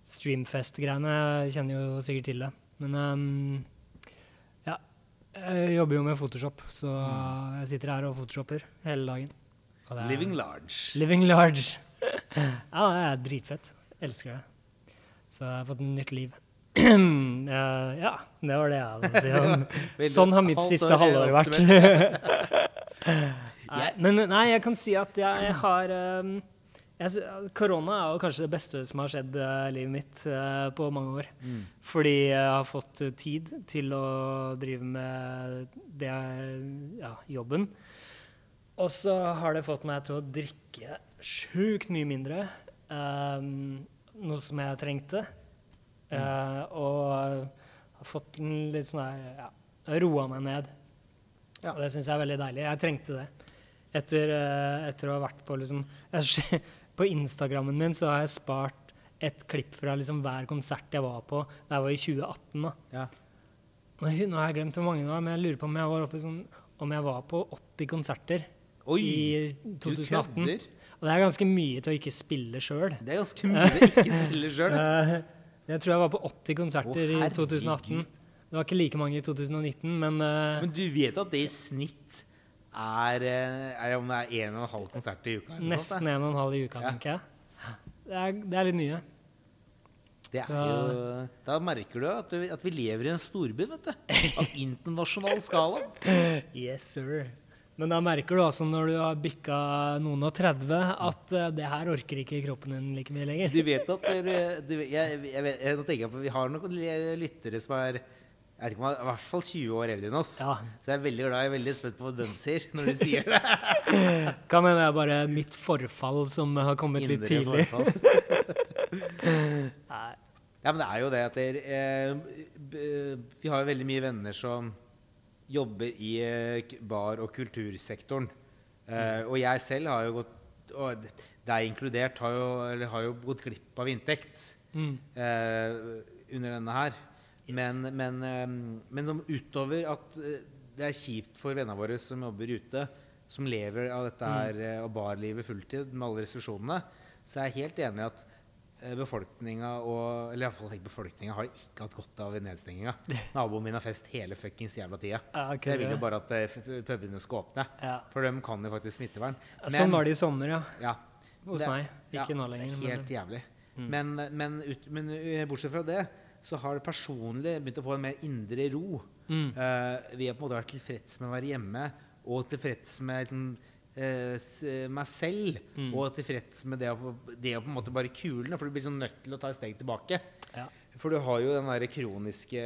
Streamfest-greiene, kjenner jo sikkert til det. Men ja. Jeg jobber jo med Photoshop, så jeg sitter her og photoshopper hele dagen. Er- Living large. Living large. ja, det er dritfett. Elsker det. Så jeg har fått et nytt liv. Ja, det var det jeg hadde å si Sånn har mitt siste halvår vært. nei, men nei, jeg kan si at jeg har jeg, sy- Korona er jo kanskje det beste som har skjedd uh, livet mitt uh, på mange år. Mm. Fordi jeg har fått eh, tid til å drive med det ja, jobben. Og så har det fått meg til å drikke sjukt mye mindre. ehm, noe som jeg trengte. Eh, og har fått en litt sånn her ja, Roa meg ned. Ja. Og det syns jeg er veldig deilig. Jeg trengte det. Etter, etter å ha vært på liksom jeg, På Instagrammen min så har jeg spart et klipp fra liksom hver konsert jeg var på. Det var i 2018. da. Ja. Nå har jeg- glemt hvor mange det var, men jeg lurer på om jeg var oppe sånn om jeg var på 80 konserter Oi! i 2018. kødder! Og det er ganske mye til å ikke spille sjøl. Det er ganske mye å ikke spille sjøl. jeg tror jeg var på 80 konserter Å, i 2018. herregud. Det var ikke like mange i 2019, men eh, Men du vet at det i snitt er, eh, er om det er en og en halv konsert i uka? eller sånt, nesten en og en halv i uka, Ja. tenker jeg. Det er, det er litt mye. Det er Så- jo, da merker du at, vi, at vi lever i en storby, vet du. Av internasjonal skala. Yes, sir. Men da merker du altså når du har bikka noen og 30, at uh, det her orker ikke kroppen din like mye lenger. Du vet at dere, du, jeg, jeg, jeg, jeg, tenker på, Vi har noen lyttere som er jeg vet ikke om, i hvert fall 20 år eldre enn oss. Ja. Så jeg er veldig glad jeg er veldig spent på hva de sier når du sier det. Kan hende det er bare mitt forfall som har kommet litt tidlig. Nei. Ja, men det er jo det at dere, eh, Vi har jo veldig mye venner som jobber i eh, bar- og kultursektoren. Eh, og jeg selv har jo gått og deg inkludert har jo, eller har jo gått glipp av inntekt Mm. eh, under denne her. Yes. Men, men, eh, men som utover at eh, det er kjipt for vennene våre som jobber ute, som lever av dette her eh, og barlivet fulltid med alle restriksjonene, så er jeg helt enig i at eh, befolkninga og Eller iallfall ikke befolkninga har ikke hatt godt av nedstenginga. Naboen min har fest hele fuckings jævla tida. Ja, Så jeg vil jo bare at pubene skal åpne. Ja. For dem kan jo faktisk smittevern. Sånn var det i sommer, ja. Ja, Hos Det- meg. Ikke nå lenger. er men- helt jævlig. Mm. Men, men, ut, men bortsett fra det, så har det personlig begynt å få en mer indre ro. Mm. Uh, vi har på en måte vært tilfreds med å være hjemme, og tilfreds med liksom, uh, meg selv. Mm. Og tilfreds med det å, det å på en måte bare kule for du blir sånn nødt til å ta et steg tilbake. Ja. For du har jo den derre kroniske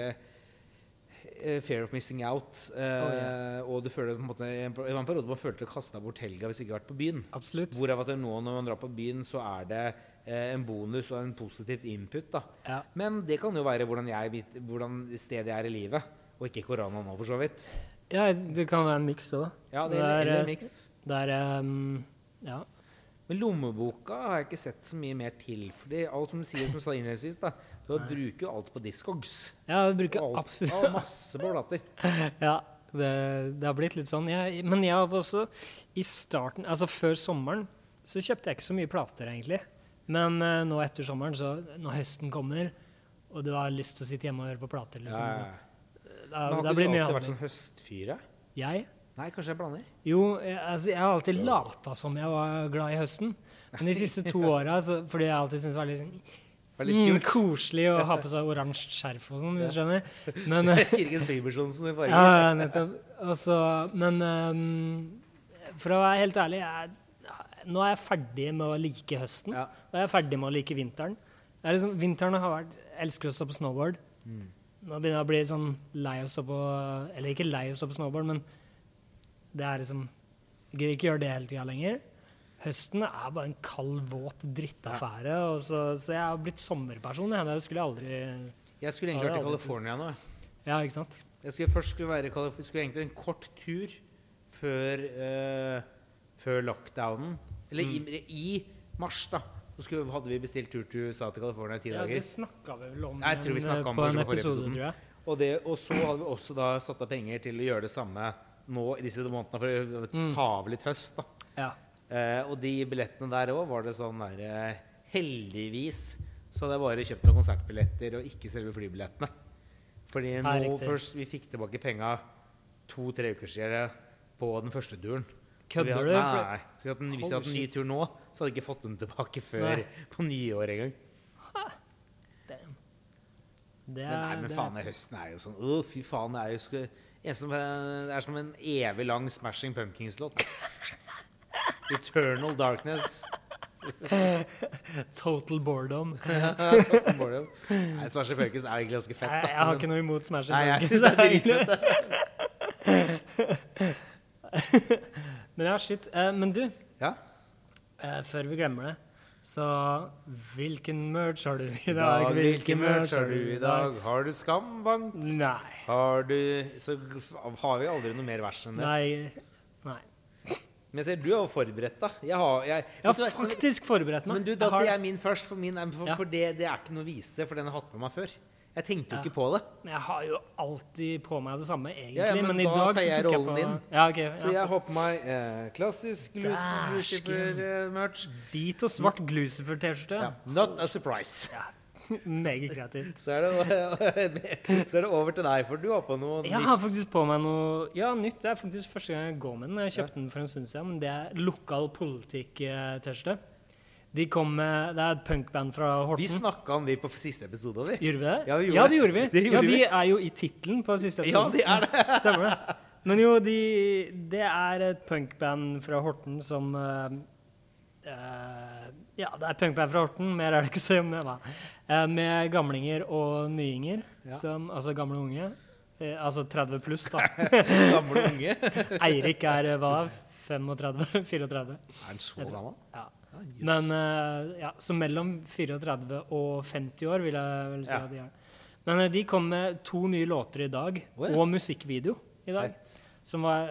eh, fear of missing out. eh, Oh, yeah. Og du føler på en måte Det var en periode man følte å kaste bort helga hvis du ikke har vært på byen. Absolutt. Hvorav at nå når man drar på byen, så er det en bonus og en positivt input. da. Ja. Men det kan jo være hvordan, jeg, hvordan stedet jeg er i livet, og ikke korona nå, for så vidt. ja, det kan være en miks òg. Ja, det Det er, eh, en miks. Det er um, Ja. Men lommeboka har jeg ikke sett så mye mer til. Fordi alt som du sier, som du sa innledningsvis, da, du bruker jo alt på Discogs. Ja, du bruker alt, absolutt og masse på plater. Ja, det, det har blitt litt sånn. Jeg, men jeg har også i starten, altså før sommeren, så kjøpte jeg ikke så mye plater, egentlig. Men uh, nå etter sommeren, så når høsten kommer, og du har lyst til å sitte hjemme og høre på plater, liksom, Ja, så, ja. da, Men har du alltid vært sånn høstfyre? Jeg? Nei, kanskje jeg blander. Jo, jeg, altså, jeg har alltid lata som jeg var glad i høsten. Men de siste to åra, fordi jeg alltid syns det var litt, sånn, mm, koselig å ha på seg oransje skjerf og sånn, hvis du skjønner. Men eh, Kirkens Bymisjon i forrige. Ja, nettopp. Og men um, for å være helt ærlig, jeg, nå er jeg ferdig med å like høsten. Ja. er jeg er ferdig med å like vinteren. Er liksom, vinteren har vært Jeg elsker å stå på snowboard. Mm. Nå begynner jeg å bli sånn lei å stå på Eller ikke lei å stå på snowboard, men det er liksom Jeg gidder ikke gjøre det hele tida lenger. Høsten er bare en kald, våt drittaffære. Og så, så jeg har blitt sommerperson. Jeg. jeg skulle aldri Jeg skulle egentlig vært i California nå. Ja, ikke sant? Jeg skulle først skulle være skulle egentlig en kort tur før, uh, før lockdownen. Eller Mm. i, i mars, da. Så skulle, hadde vi bestilt tur til USA til California i ti Ja, dager. det snakka vi vel om Jeg tror vi om på en kanskje episode, tror jeg. Og, det, og så hadde vi også da satt av penger til å gjøre det samme nå i disse månedene for å Mm. ta av litt høst. da. Ja. Eh, og de billettene der òg var det sånn der eh, Heldigvis så hadde jeg bare kjøpt noen konsertbilletter og ikke selve flybillettene. Fordi nå først vi fikk tilbake penga to-tre uker siden på den første turen. Kødder du? Nei, Så hvis vi hadde hatt en ny tur nå, så hadde vi ikke fått dem tilbake før Nei. på nyår engang. Damn. Det Men nei, men det faen, det høsten er jo sånn Å, fy faen, det er jo sku, som, det er som en evig lang Smashing Pumpkins-låt. Eternal Darkness. Total boredom. Total boredom. Nei, Smashing Pumpkins er egentlig ganske fett. Jeg, Da. jeg har ikke noe imot Smashing Pumpkins. Nei, jeg synes det er dritfett. Men ja, shit. Eh, men du, Ja. eh, før vi glemmer det, så hvilken merch har du i dag? dag, hvilken merch har du i dag? Har du skambankt? Nei. Har du Så f- har vi aldri noe mer vers enn det. Nei. Nei. Men jeg ser, du er jo forberedt, da. Jeg har jeg, Jeg har vet du hva- faktisk forberedt meg. Men du, Jeg da har- tar jeg min først, for, min, er- for, Ja. for det, det er ikke noe vise, for den har jeg hatt på meg før. Jeg tenkte jo Ja. ikke på det. Men jeg har jo alltid på meg det samme, egentlig. Ja, ja, men i da dag tar så jeg rollen jeg på din. Ja, ok. Så jeg har på meg eh, klassisk Dæsken. Lucifer-merch. Hvit og svart Glucifer-T-skjorte. Ja. Not a surprise. Meget kreativt. Så er, det, så er det over til deg, for du har på noe Jeg har faktisk på meg noe Ja, nytt. Det er faktisk første gang jeg går med den. Jeg kjøpte den for en stund siden, men det er lokal politikk-T-skjorte. De kom med Det er et punkband fra Horten. Vi snakka om de på siste episode. Vi. Gjorde vi det? Ja, vi gjorde ja, det. gjorde vi. Det gjorde ja, vi. De er jo i tittelen på siste episode. Ja, de er det. Stemmer det. Men jo, de, det er et punkband fra Horten som uh, Ja, det er punkband fra Horten, mer er det ikke å si om det. Eh, med gamlinger og nyinger, Ja. som, altså gamle og unge. Uh, altså 30 pluss, da. Gamle unge. Eirik er hva? 35? 34? Er han så gammel? Ja. Ja, jøss. Men eh, ja, så mellom 34 og 50 år vil jeg vel si Ja. at de er. Men eh, de kom med to nye låter i dag, oh, ja. og musikkvideo i dag. Fett. Som var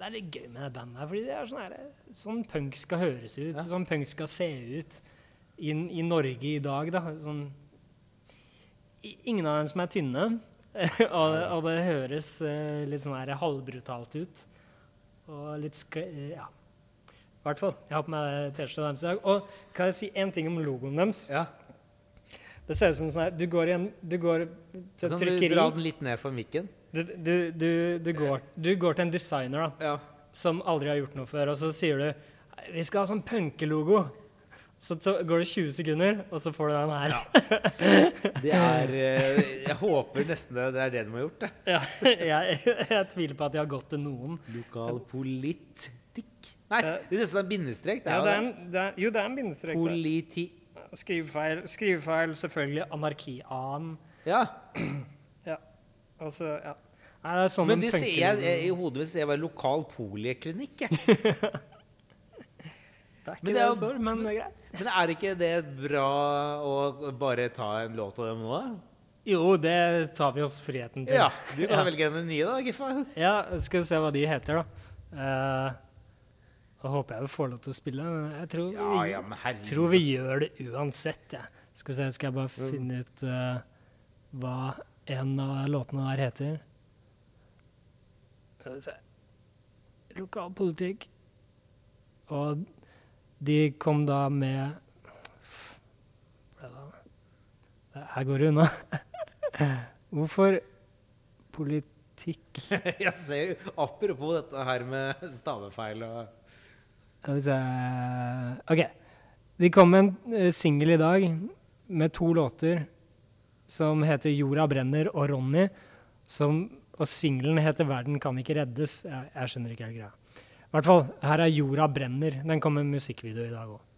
Det er litt gøy med det bandet her, fordi det er sånn her Sånn punk skal høres ut. Ja. Sånn punk skal se ut i, i Norge i dag, da. Sånn Ingen av dem som er tynne. og, og det høres eh, litt sånn her halvbrutalt ut. Og litt skre... eh, Ja. I hvert fall. Jeg har på meg T-skjorta deres i dag. Og kan jeg si én ting om logoen deres? Ja. Det ser ut som sånn her Du går, i en, du går til Kan et du trykkeri. dra den litt ned for mikken? Du, du, du, du, går, du går til en designer da, Ja. som aldri har gjort noe før, og så sier du vi skal ha sånn punkelogo. Så går det 20 sekunder, og så får du den her. Det er eh, Jeg håper nesten det, det er det de har gjort, det. Ja, jeg, jeg tviler på at de har gått til noen. Lokalpolitikk Nei, Eh, det ser ut som en bindestrek. Det Ja, er det er en, det er, jo, det er en bindestrek. Politi... Skrivefeil, skrivefeil, selvfølgelig. Anarki-an. Ja. Altså, ja. Nei, det er sånn Men de det ser jeg, i hodet mitt ser jeg bare lokal poliklinikk. jeg. Det er ikke Men det, det er det står, men det er greit. Men er ikke det bra å bare ta en låt av dem nå, da? Jo, det tar vi oss friheten til. Ja. Du kan Ja. velge en nye, da, Giffa. Ja, skal vi se hva de heter, da. Eh, da håper jeg vi får lov til å spille, men jeg tror, Ja, vi, ja, men tror vi gjør det uansett. Ja. Skal se, skal jeg bare finne ut uh, hva en av låtene der heter. Skal vi se Lokalpolitikk. Og de kom da med Ble det- Her går det unna. Hvorfor politikk Jeg ser jo Apropos dette her med stavefeil og Skal vi se OK. De kom med en uh, singel i dag med to låter som heter 'Jorda brenner' og 'Ronny'. Som, og singelen heter 'Verden kan ikke reddes'. Jeg, jeg skjønner ikke helt greia. I hvert fall, her er 'Jorda brenner'. Den kom med musikkvideo i dag òg.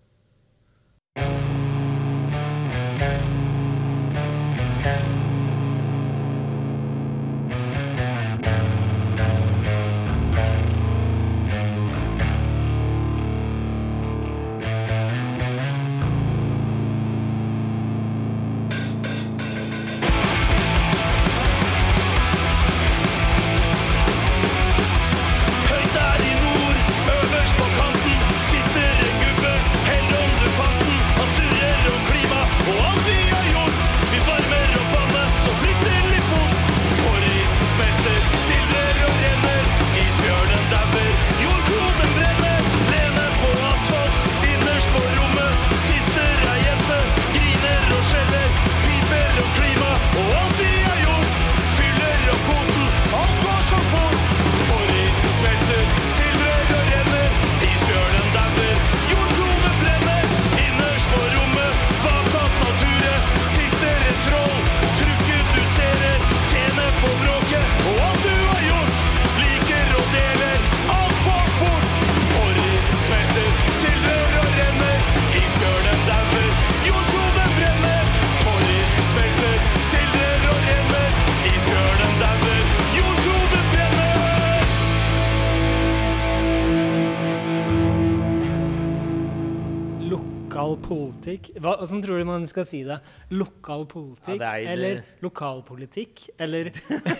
Skal si det? Lokal politikk? Ja, det er- eller lokalpolitikk? Eller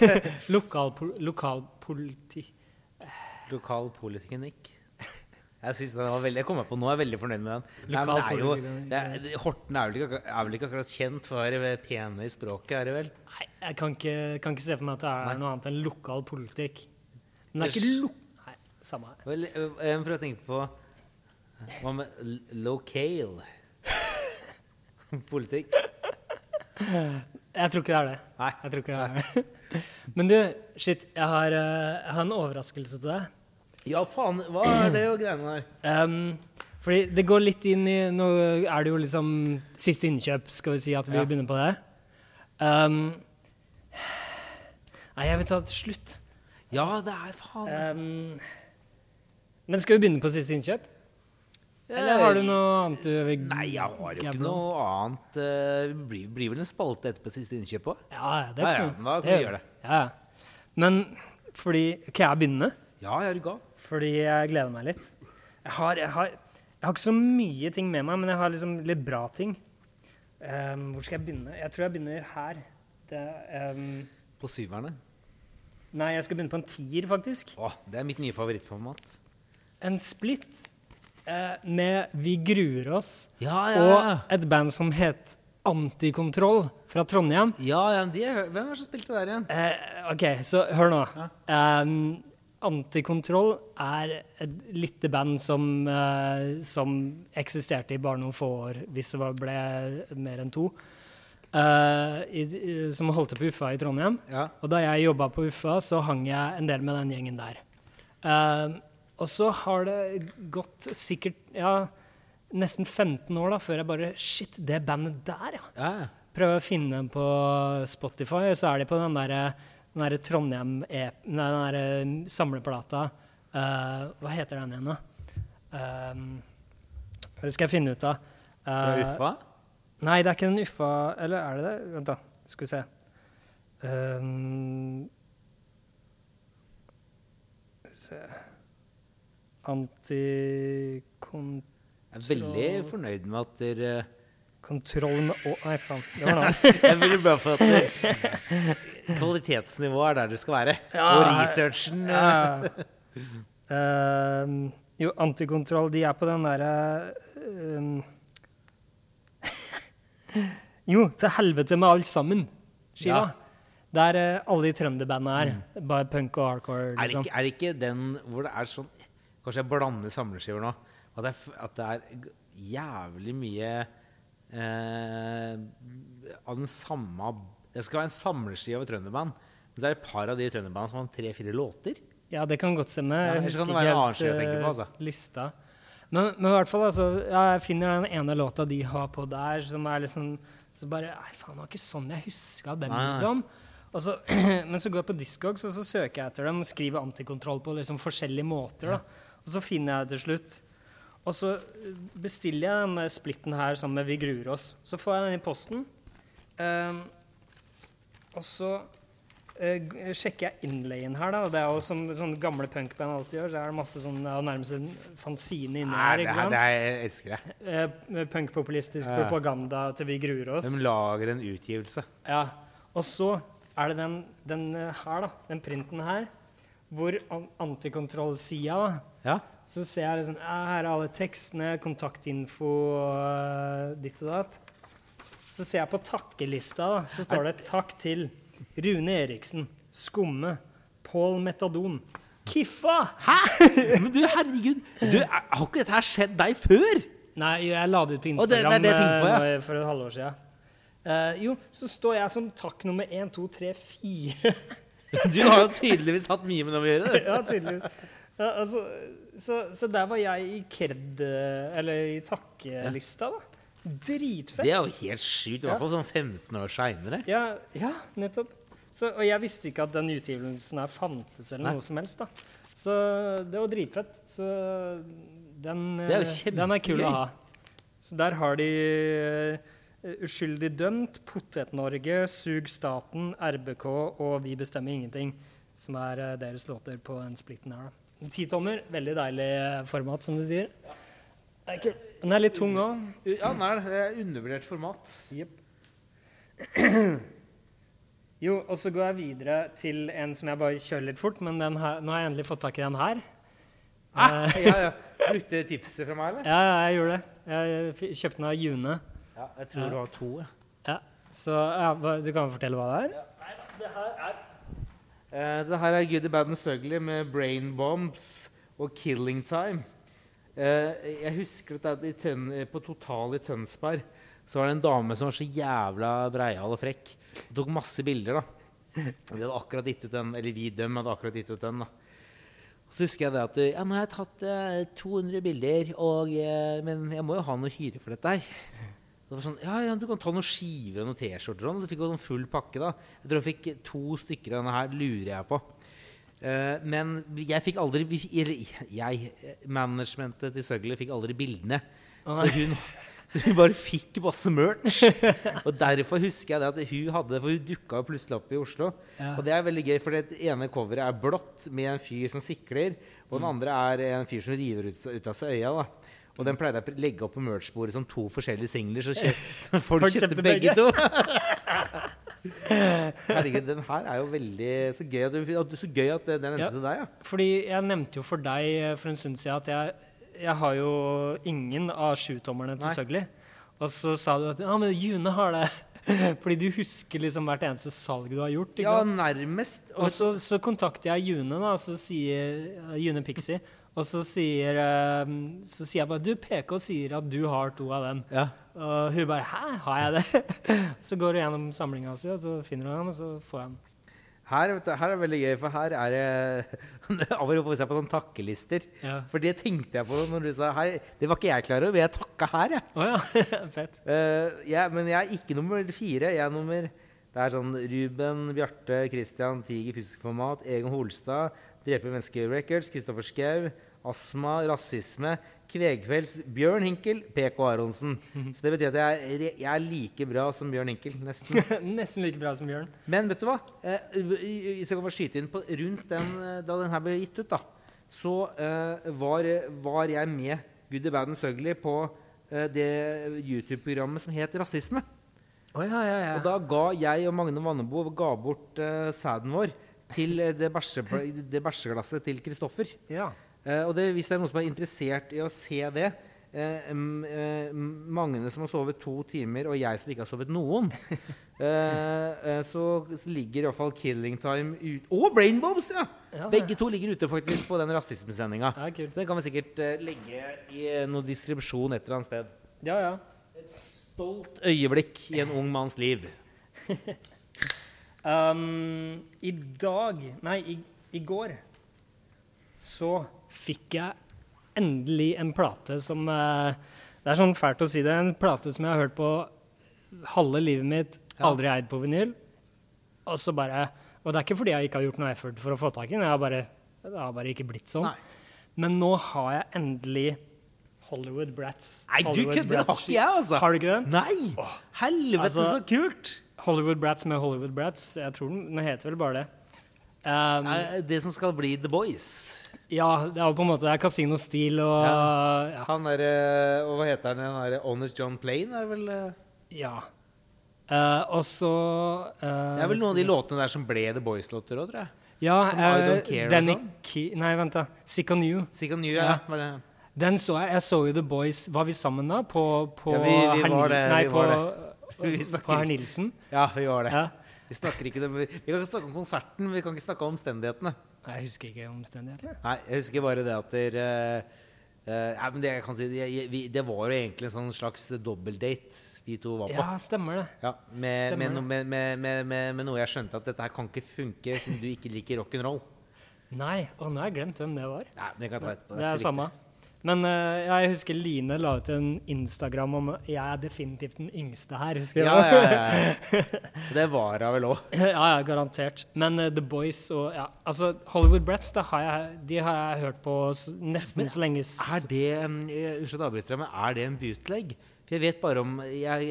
lokalpo lokalpoliti... Lokalpolitikk. Jeg synes den var veldig, jeg kommer på nå, er jeg veldig fornøyd med den. Nei, men det er jo, det er, Horten er vel, ikke, er vel ikke akkurat kjent for å være pene i språket, er det vel? Nei, jeg kan ikke, kan ikke se for meg at det er Nei. noe annet enn lokal politikk. Men det er ikke lo... Nei, samme her. Vel, Jeg må prøve å tenke på Hva med locale politikk? Jeg tror ikke det er det. Nei. Jeg tror ikke det er det. Men du, shit, jeg har, eh, jeg har en overraskelse til deg. Ja, faen. Hva er det og greiene der? Um, fordi det går litt inn i Nå er det jo liksom siste innkjøp, skal vi si at vi Ja. begynner på det. Um, nei, jeg vil ta det slutt. Ja, det er faen Um, men skal vi begynne på siste innkjøp? Eller har du noe annet du vil Nei, jeg har jo ikke noe annet. eh, Det blir, blir vel en spalte etterpå siste innkjøp òg? Ja, det kan ja, ja, da kan det vi gjøre det. Ja. Men fordi Kan jeg begynne? Ja, jeg er gal. Fordi jeg gleder meg litt. Jeg har, jeg har, jeg har ikke så mye ting med meg, men jeg har liksom litt bra ting. Um, hvor skal jeg begynne? Jeg tror jeg begynner her. Det, um, På syverne. nei, jeg skal begynne på en tier, faktisk. Åh, det er mitt nye favorittformat. En split eh, med Vi gruer oss Ja, og et band som het Antikontroll fra Trondheim. Ja, ja, de er, Hvem er det som spilte der igjen? Eh, OK, så hør nå. Um, Antikontroll er et lite band som, uh, som eksisterte i bare noen få år, hvis det var, ble mer enn to. Uh, i, som holdt til på Uffa i Trondheim. Ja. Og da jeg jobba på Uffa, så hang jeg en del med den gjengen der. Eh, og så har det gått sikkert ja, nesten 15 år da, før jeg bare Shit, det bandet der, ja ja. prøver å finne dem på Spotify, og så er de på den derre den der Trondheim e den der samleplata. uh, hva heter den igjen, da? Uh, det skal jeg finne ut av. Eh, Uffa? Nei, det er ikke den Uffa Eller er det det? Vent, da. Skal vi se. Um, se Antikon... Jeg er veldig fornøyd med at dere Kontrollen med Å, nei, faen. Det var noe. Jeg er veldig få for at kvalitetsnivået er der det skal være. Ja, og researchen eh, Ja. Uh, jo, antikontroll, de er på den derre uh, Jo, til helvete med alt sammen, skiva. Der uh, alle de trønderbandene er. Bare punk og hardcore, er, det liksom. ikke, er det ikke den hvor det er sånn Kanskje jeg blander samleskiver nå. At er, at det er jævlig mye eh, av den samme Det skal være en samleskive av trønderband. Men så er det et par av de trønderbandene som har tre-fire låter. Ja, det kan godt stemme. Ja, jeg husker ikke helt på, eh, altså. lista. Men, men i hvert fall, altså, jeg finner den ene låta de har på der, som er liksom Så bare Nei, faen, det var ikke sånn jeg huska dem, liksom. Så, men så går jeg på Discogs, og så søker jeg etter dem og skriver antikontroll på liksom forskjellige måter. da. Og så finner jeg det til slutt. Og så eh, bestiller jeg denne splitten her sammen med Vi gruer oss. Så får jeg den i posten. Ehm, og så eh, sjekker jeg innleien her, da. Det er jo som sånn gamle punkband alltid gjør. Så er det masse sånn, det er nærmest en fanzine inni her. det, ikke her, sant? det er, jeg elsker det. Eh, Punkpopulistisk Ja. propaganda til Vi gruer oss. De lager en utgivelse. Ja. Og så er det den, den eh, her, da. Den printen her. Hvor an antikontrollsida, da. Ja. Så ser jeg liksom Her er alle tekstene, kontaktinfo, ditt og datt. Så ser jeg på takkelista, da, så står det 'Takk til Rune Eriksen, Skumme, Pål Metadon'. Kiffa! Hæ?! Men du, herregud! Du, har ikke dette her skjedd deg før? Nei, jeg la det ut på Instagram det- det på, ja. eh, for et halvår siden. Uh, jo, så står jeg som takk nummer én, to, tre, fire. Du har jo tydeligvis hatt mye med dem å gjøre. du. ja, tydeligvis. Ja, altså, så, så der var jeg i kred... Eller i takkelista, da. Dritfett. Det er jo helt sjukt. I hvert fall sånn 15 år seinere. Ja, ja nettopp. Så, og jeg visste ikke at den utgivelsen her fantes, eller Nei. noe som helst. da. Så det var dritfett. Så den, Det er den er kul å ha. Så der har de eh, Uskyldig dømt, Potet-Norge, Sug staten, RBK og Vi bestemmer ingenting, som er eh, deres låter på den splitten her. da. Titommer, veldig deilig eh, format, som du sier. Det er. Den er litt tung òg. Ja, den er det. Er undervurdert format. Jo, og så går jeg videre til en som jeg bare kjører litt fort, men den her, nå har jeg endelig fått tak i den her. Ah, ja, ja. Brukte tipset fra meg, eller? Ja, ja, jeg gjorde det. Jeg kjøpte den av June. Ja, jeg tror du har to. Ja. Ja. Så ja, du kan fortelle hva det er? Eh, det her er Goody Bad and Sugly med Brain Bombs og Killing Time. Eh, jeg husker at i tønn, på Total i Tønsberg så var det en dame som var så jævla breial og frekk. Hun tok masse bilder, da. Vi De hadde akkurat gitt ut den, eller vi dem hadde akkurat gitt ut den. da. Så husker jeg det at ja, nå har jeg tatt eh, 200 bilder, og, eh, men jeg må jo ha noe hyre for dette her. Det var sånn, ja, ja, Du kan ta noen skiver og noen T-skjorter. og sånn. Så fikk jo en full pakke. da. Jeg tror jeg fikk to stykker av denne her, lurer jeg på. Uh, men jeg fikk aldri jeg, managementet til Søgler, fikk aldri bildene. Så hun, så hun bare fikk masse merch. Og derfor husker jeg det at hun hadde For hun dukka jo plutselig opp i Oslo. Ja. Og det er veldig gøy, for det ene coveret er blått med en fyr som sikler. Og den andre er en fyr som river ut, ut av seg øya. da Og den pleide jeg å legge opp på merch-bordet som to forskjellige singler. Så, folk, Folk kjøpte begge begge. to. Herregud, den her er jo veldig så gøy at, du, så gøy at den endte Ja. til deg, ja. Fordi jeg nevnte jo for deg eh, for en stund siden at jeg, jeg har jo ingen av sjutommerne til Søgli. Og så sa du at ja, men June har det. Fordi du husker liksom hvert eneste salg du har gjort. Ja, nærmest. Og så, så kontakter jeg June, da, og så sier June Pixie. Og så sier, eh, så sier jeg bare Du, PK sier at du har to av dem. ja. Og hun bare Hæ, har jeg det? så går hun gjennom samlinga si, og så finner hun dem, og så får jeg dem. Her, vet du, her er det veldig gøy, for her er det Av og til på sånne takkelister. Ja. For det tenkte jeg på når du sa hei. Det var ikke jeg klar over, jeg takka her, jeg. Oh, ja. Fett. Uh, jeg- men jeg er ikke nummer fire. Jeg er nummer Det er sånn Ruben, Bjarte, Christian, Tiger, Fysisk Format, Egon Holstad, Drepe mennesker Records, Kristoffer Schou, Astma, Rasisme, Kvegfelds, Bjørn Hinkel, PK Aronsen. Så det betyr at jeg er, jeg er like bra som Bjørn Hinkel, nesten. Nesten like bra som Bjørn. Men vet du hva? Eh, Hvis jeg kan bare skyte inn på rundt den, eh, da den her ble gitt ut, da, så uh, var, var jeg med Goody Bad and Søgli på uh, det YouTube-programmet som het Rasisme. Å ja, ja, ja. Og da ga jeg og Magne Vannebo ga bort uh, sæden vår til eh, det, bæsjeglasset til Kristoffer. ja. Uh, og det, hvis det er noen som er interessert i å se det eh, eh, Magne som har sovet to timer, og jeg som ikke har sovet noen, så, så ligger iallfall Killing Time ut Og Brainbombs! Ja! Ja, Begge to ligger ute faktisk på den rasismesendinga. Ja. Så den kan vi sikkert legge i noe distribusjon et eller annet sted. Ja, ja. Stolt øyeblikk i en ung manns liv. Um, I dag Nei, i, i går så fikk jeg endelig en plate som uh, Det er sånn fælt å si det. En plate som jeg har hørt på halve livet mitt, aldri eid på vinyl. Og så bare Og det er ikke fordi jeg ikke har gjort noe effort for å få tak i den. Jeg har bare, det har bare ikke blitt sånn. Nei. Men nå har jeg endelig Hollywood Brats. Nei, du kødder! Det har ikke jeg, altså. Har du ikke den? Nei! Helvete, Altså- så kult! Hollywood Brats med Hollywood Brats. Jeg tror den, den heter vel bare det. Um, det som skal bli The Boys. ja, det er jo på en måte det Casino-stil og ja. Han derre Og hva heter han? igjen? Honest John Plain er vel eh, ja. Uh, og så uh, Det er vel noen av de låtene der som ble The Boys-låter òg, tror jeg. Ja, som eh, Don't Care og Danny sånn? Key Nei, vent, da. Sick on You. Sick on You, ja. Ja. Det. Den så jeg. Jeg så jo The Boys. Var vi sammen da? På, på Ja, vi- vi Herr var det, Nei, vi på, var Vi på Herr Nilsen. Ja, vi var det. Ja. Vi snakker ikke det, vi vi kan ikke snakke om konserten, men vi kan ikke snakke om omstendighetene. Jeg husker ikke omstendighetene. Nei, jeg husker bare det at dere Uh, ja, men det, jeg kan si, jeg, vi, det var jo egentlig en sånn slags dobbeltdate vi to var på. Ja, stemmer det. Ja, med, Stemmer med, med, med, noe jeg skjønte at dette her kan ikke funke siden du ikke liker rock'n'roll. Nei, og nå har jeg glemt hvem det var. Nei, det kan jeg ta etterpå. Det er så samme. Men uh, jeg husker Line la ut en Instagram om Jeg er definitivt den yngste her. husker viktig. du Ja, ja, ja. Det var hun vel òg. ja, ja, garantert. Men uh, The Boys og ja, altså Hollywood Brats det har jeg, de har jeg hørt på nesten Men så lenge Er det eh, Unnskyld at jeg men er det en bootleg? For jeg vet bare om jeg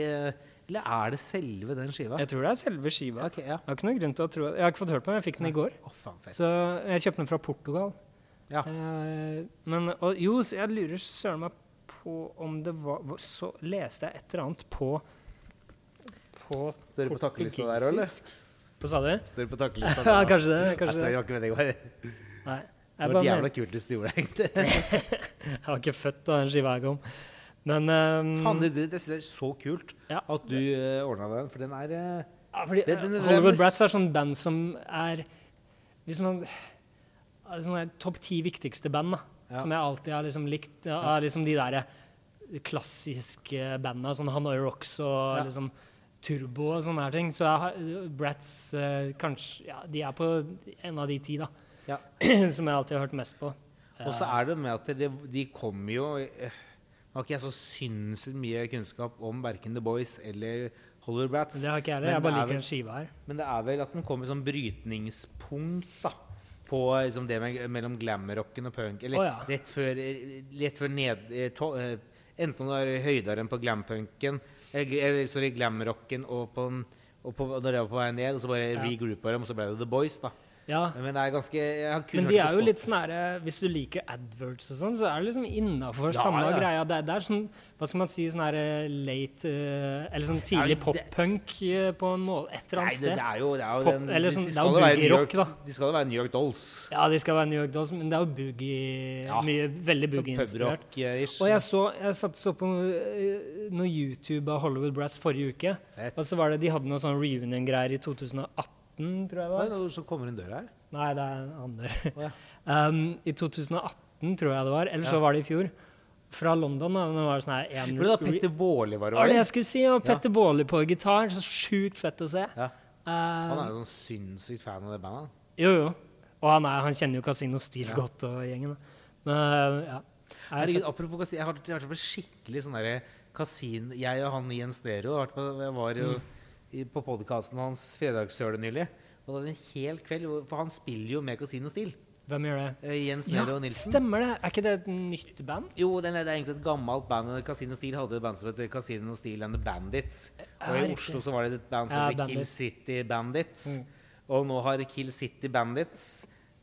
Eller er det selve den skiva? Jeg tror det er selve skiva. Okay, ja. Jeg har ikke noen grunn til å tro Jeg har ikke fått hørt på den, jeg fikk den i går. Å, faen. Så jeg kjøpte den fra Portugal. Ja. Eh, men og, jo, jeg lurer søren meg på om det var var- Så leste jeg et eller annet på På Står du på takkelista der, eller? portugisisk. Hva sa du? Står på takkelista Ja, der? kanskje det. Altså, Kanskje jeg det. ikke meningen hva det Nei. Det var bare jævla kult hvis du gjorde det, egentlig. jeg var ikke født da den skiva kom. Men um, Faen, det, det, det er så kult Ja. at du uh, ordna den, for den er uh, Ja, fordi Det- den- den- Hollywood Brats er sånn band som er Hvis man Topp ti viktigste band, da. Som jeg alltid har liksom likt. Ja, liksom de der klassiske bandene, sånn Hanoi Rocks og liksom Turbo og sånne her ting. Så har, Brats eh, kanskje Ja, de er på en av de ti, da. Ja. som jeg alltid har hørt mest på. Og så er det med at det, de kommer jo eh, Nå har ikke jeg så sinnssykt mye kunnskap om verken The Boys eller Hollywood Brats. Det har ikke jeg heller. Jeg bare er liker vel- den skiva her. Men det er vel at den kommer som brytningspunkt da på liksom det med, mellom glamrocken og punk. Eller oh, ja. rett før, rett før ned, eh, to, eh, Enten du er høydere enn på glampunken, eller, sorry, glamrocken, og, på, og på, når det var på vei ned, og så bare Ja. regroupa dem, og så ble det The Boys. da Ja. Men det er ganske Men de er jo litt sånn herre Hvis du liker adverts og sånn, så er det liksom innafor Ja, samme ja. greia. Det, det er sånn Hva skal man si sånn herre late eh, Eller sånn tidlig pop-punk eh, på en måte et eller annet sted. sted. det er jo, det er jo Pop- den, eller sånn- de det er jo boogie-rock, da. De skal jo være New York Dolls. Ja, de skal være New York Dolls, men det er jo boogie Ja. Mye veldig boogie-inspirert. Og jeg så Jeg satt så på noe, eh, noe YouTube av Hollywood Brats forrige uke. Fett. Og så var det De hadde noe sånn reunion-greier i 2018, tror jeg det var. noe som kommer inn døra her? Nei, det er andre. Å, ja. um, I 2018, tror jeg det var. Eller så Ja. var det i fjor. Fra London. da, det var sånn her en, For da Petter Baarli var Det var det jeg skulle si. Og Petter Baarli på gitar. Så sjukt fett å se. Ja. Han Um, er jo sånn sinnssykt fan av det bandet. jo, jo. Og han, er, han kjenner jo Casino Steel Ja. godt og gjengen. Men ja. Er Herregud, apropos kasino, jeg har jeg vært på skikkelig sånn derre Casino Jeg og han i en stereo på, jeg var jo Mm. I, på podkasten hans Fredagssølet nylig. Og det var en hel kveld, for han spiller jo med Casino Steel. Hvem gjør det? Eh, Jens Ja, og Nilsen. stemmer det. Er ikke det et nytt band? Jo, det er egentlig et gammelt band. Casino Steel hadde et band som het Casino Steel and the Bandits. Og i. Oslo så var det et band som Ja, het Kill City Bandits. Mm. Og nå har Kill City Bandits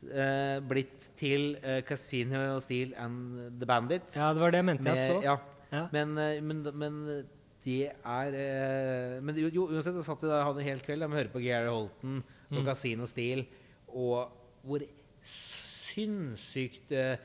eh, blitt til eh, Casino Steel and the Bandits. Ja, det var det jeg mente jeg så. ja, Ja. men, men, men det er eh, Men jo, uansett, jeg satt der hadde en hel kveld. Må høre på Gary Holton Mm. og Casino Steel, og hvor sinnssykt eh,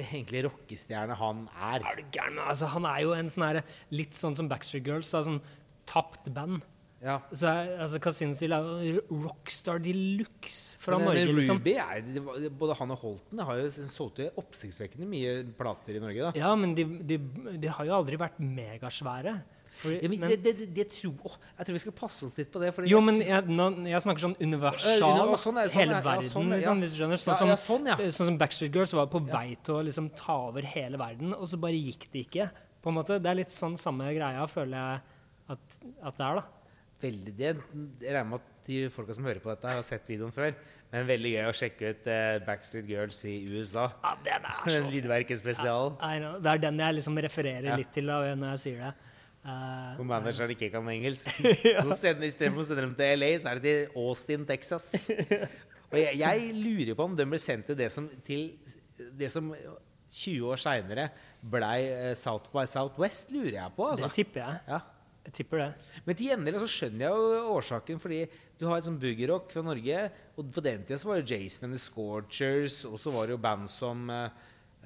egentlig rockestjerne han er. Er du gæren? Altså, han er jo en sånn herre Litt sånn som Backstreet Girls. Da, sånn tapt band. Ja. Så altså, Casino Steel er rockstar de luxe fra Men, Norge, men liksom. Ruby er, Både han og Holten har jo solgt oppsiktsvekkende mye plater i Norge. da Ja, men de, de, de har jo aldri vært megasvære. Fordi- ja, men, men- det, det, det, det tror, å, jeg tror vi skal passe oss litt på det. Jo, men jeg, nå, jeg snakker sånn universal. Ja, sånn er- sånn hele verden. ja, sånn er- ja. liksom, hvis du skjønner. Sånn, som, sånn, ja. sånn som Backstreet Girls var på vei til å liksom ta over hele verden, og så bare gikk det ikke. På en måte. Det er litt sånn samme greia, føler jeg at, at det er, da. Veldig det. Jeg regner med at de folka som hører på dette, har sett videoen før. Men veldig gøy å sjekke ut eh, Backstreet Girls i USA. Ja, den er så Lydverket-spesial. I know. Det er den jeg liksom refererer Ja. litt til da, når jeg sier det. Eh, uh, manageren ikke kan engelsk. Så sender, Istedenfor å sende dem til LA, så er det til Austin, Texas. Og jeg, jeg lurer på om de ble sendt til det som, til det som 20 år seinere blei eh, South by Southwest, lurer jeg på. det Altså. tipper jeg. Ja. Jeg tipper det. Men til gjengjeld så skjønner jeg jo årsaken, fordi du har et sånn boogie-rock fra Norge, og på den tida så var jo Jason and the Scorchers, og så var det jo band som Å,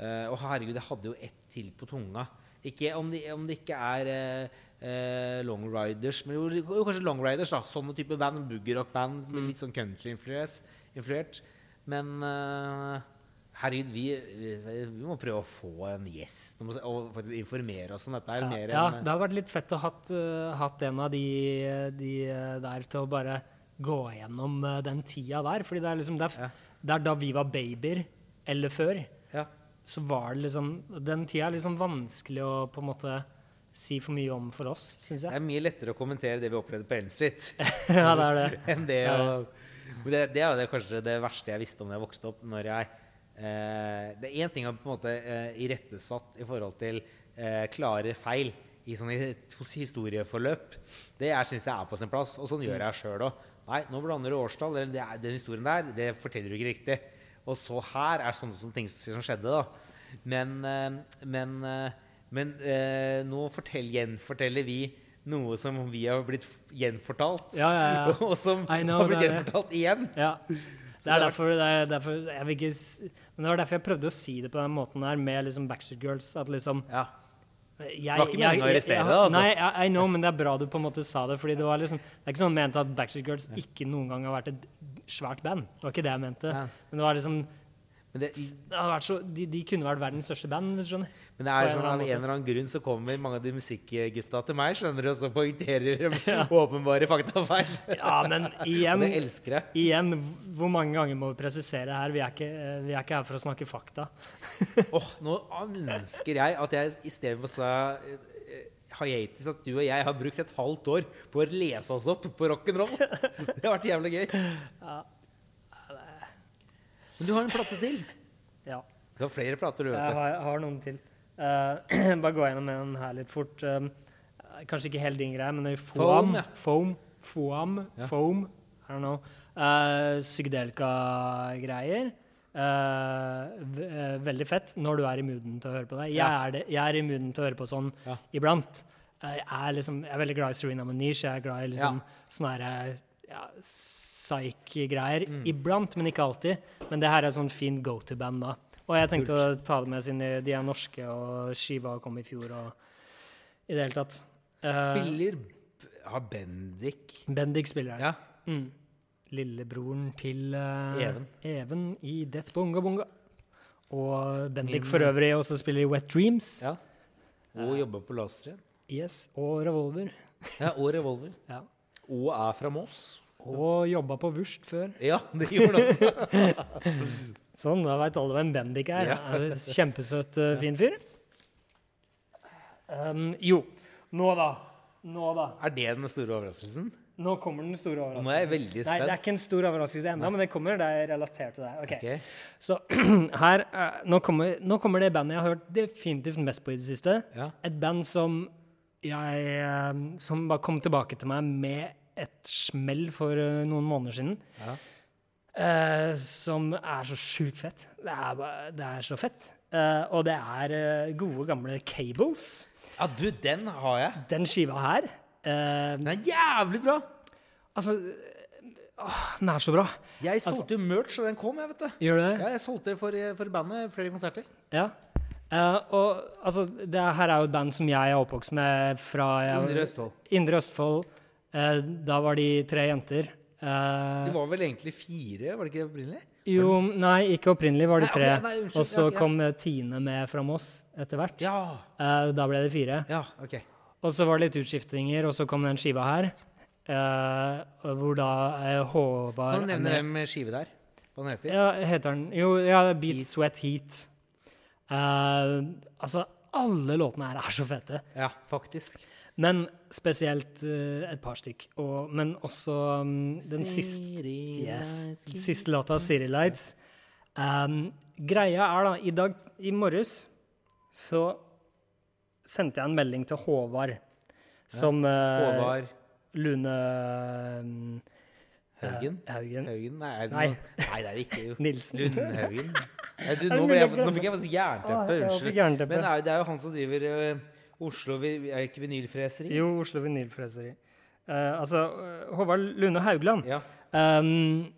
uh, Å, herregud, jeg hadde jo ett til på tunga. Ikke om det, om det ikke er eh, eh, Long Riders, men jo, jo kanskje Long Riders, da. Sånne type band. Boogie-rock-band med litt sånn country-influert. Men eh, herregud, vi, vi, vi må prøve å få en gjest og, faktisk informere oss om dette. Ja, mer ja, enn det hadde vært litt fett å hatt, uh, hatt en av de, de der til å bare gå gjennom den tida der. Fordi det er liksom det er, Ja. det er da vi var babyer, eller før, ja. Så var det liksom Den tida er liksom vanskelig å på en måte si for mye om for oss, syns Det er mye lettere å kommentere det vi opplevde på Elm Street, ja, det er det. enn det å det, det er jo det, kanskje det verste jeg visste om da jeg vokste opp. Når jeg eh, Det er én ting å på en måte eh, irettesatt i forhold til eh, klare feil i sånne historieforløp. Det jeg syns jeg er på sin plass, og sånn gjør jeg sjøl òg. Nei, nå blander du årstall. Eller det er, den historien der, det forteller du ikke riktig. Og så her er sånne, ting som skjedde, da. Men, eh, men eh, Men eh, nå fortell, gjenforteller vi noe som vi har blitt gjenfortalt. Ja, ja, ja. og som know, har blitt det det. gjenfortalt igjen. Ja. Det det er er- derfor, det er derfor ikke, det var derfor jeg prøvde å si det på den måten der, med liksom Backstreet Girls. At liksom Ja. jeg, var ikke meningen å arrestere det, deg, altså. Nei, I, I know, men det er bra du på en måte sa det. Fordi det var liksom Det er ikke sånn ment at Backstreet Girls ikke noen gang har vært et svært band. Det var ikke det jeg mente. Ja. Men det var liksom Men det, det så, de, de kunne vært verdens største band, hvis du skjønner. men det er sånn av en eller annen grunn så kommer mange av de musikkgutta til meg, skjønner du, og så poengterer de åpenbare faktafeil. Ja, men igjen. Igjen, hvor mange ganger må vi presisere her? Vi er ikke, eh, vi er ikke her for å snakke fakta. Åh, nå ønsker jeg at jeg istedenfor sa eh, at du og jeg har brukt et halvt år på å lese oss opp på rock'n'roll. Det har vært jævlig gøy. Men du har en plate til. Ja. Du har flere plater, du, vet du. har, jeg har noen til. Uh, bare gå gjennom den her litt fort. Um, kanskje ikke helt din greie, men det er Foam, foam. ja. Foam. Foam. Ja. Foam. I don't know. Uh, Psykedelika-greier. Eh, ve- veldig fett når du er i mooden til å høre på det. Jeg, er, det, jeg er i mooden til å høre på sånn iblant. Jeg, er liksom, jeg er veldig glad i Serena Manish. Jeg er glad i liksom sånne her, ja, psyche-greier Mm. Iblant, men ikke alltid. Men det her er sånn fin go to-band, da. Og jeg tenkte å ta det med siden de, de er norske, og skiva kom i fjor, og i det hele tatt. Eh, Spiller Har Bendik Bendik spiller her. Ja. Mm. Lillebroren til uh, Even. Even i Death Bonga Bonga. Og Bendik Min- for øvrig også spiller i Wet Dreams. ja. Og jobber på Lasteren. Yes, og Revolver. Ja, og Revolver. Ja. Og er fra Moss. Og jobba på Wurst før. Ja, det gjorde han også. Sånn, da veit alle hvem Bendik er. Ja. Er Kjempesøt, uh, fin fyr. Um, jo, nå da. Nå da. Er det den store overraskelsen? Nå kommer den store Nå er overraskelsen. jeg veldig Nei, det er ikke en stor overraskelse ennå, men det kommer. Det er relatert til deg. Okay. okay. Så her, eh, nå, kommer, nå kommer det bandet jeg har hørt definitivt mest på i det siste. Ja. Et band som jeg eh, Som bare kom tilbake til meg med et smell for eh, noen måneder siden. Ja. Eh, som er så sjukt fett. Det er, bare, det er så fett. Eh, og det er gode, gamle Cables. ja, du, den har jeg. Den skiva her eh, Den er jævlig bra! Altså eh, åh, Den er så bra. Jeg solgte jo merch, og den kom, jeg, vet du. Gjør du det? Ja, jeg solgte det for, for bandet flere konserter. Ja. Eh, og altså, det her er jo et band som jeg er oppvokst med fra jeg, Indre Østfold. Indre Østfold. Eh, da var de tre jenter. Eh, Det var vel egentlig fire, var det ikke opprinnelig? jo, nei, ikke opprinnelig var det Nei, tre. ok, nei, unnskyld, og så ja, ja. kom eh, Tine med fra Moss etter hvert. Ja. Uh, da ble det fire. Ja, ok. Og så var det litt utskiftinger, og så kom den skiva her. eh, hvor da eh, Håvard Kan du nevne hvem skive det er? Hva den heter? Ja, heter den Jo, ja, Beat Sweat Heat. Eh, altså, alle låtene her er så fete. Ja, faktisk. Men spesielt uh, et par stykk. Og, men også um, den siste yes, siste låta, 'City Lights'. Um, greia er da, i dag i morges så sendte jeg en melding til Håvard, som ja. Håvard Lune um, Haugen? eh, Haugen. Haugen? Nei, er det Nei. Nei, det er det ikke. jo. Nilsen. Lundhaugen? Nei, du, nå, jeg, nå fikk jeg faktisk jernteppe. Unnskyld. Men jo- det er jo han som driver uh, Oslo Er ikke vinylfreseri? Jo, Oslo Vinylfreseri. Uh, altså, eh, Håvard Lune Haugland. Ja. Um,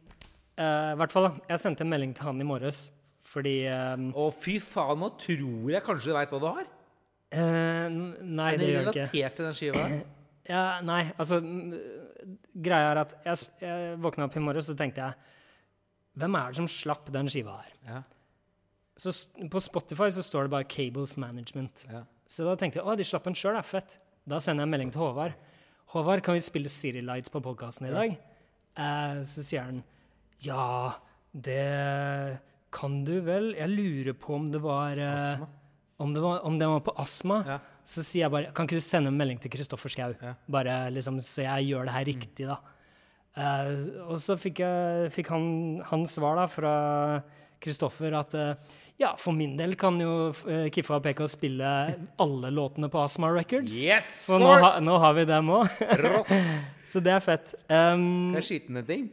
uh, I hvert fall, da. Jeg sendte en melding til han i morges fordi um, Å, fy faen, nå tror jeg kanskje du veit hva du har. N- Nei, Er det det gjør det ikke. relatert til den skiva? Ja, nei, altså Greia er at jeg, jeg våkna opp i morges og tenkte jeg Hvem er det som slapp den skiva her? Ja. Så På Spotify så står det bare 'Cables Management'. Ja. Så da tenkte jeg å, de slapp den sjøl, er fett. Da sender jeg en melding til Håvard. Håvard, kan vi spille City Lights på podkasten i dag? Eh, så sier han ja, det kan du vel. Jeg lurer på om det var Astma. Om, det var, om det var på astma. Ja. Så sier jeg bare Kan ikke du sende en melding til Kristoffer Schau? Ja. Bare liksom, så jeg gjør det her riktig, da. Uh, og så fikk, jeg, fikk han hans svar da fra Kristoffer at uh, ja, for min del kan jo uh, Kiffa og PK spille alle låtene på Asma Records. Yes! Så nå, ha, nå har vi dem òg. Så det er fett. Um, Det er skitne ting.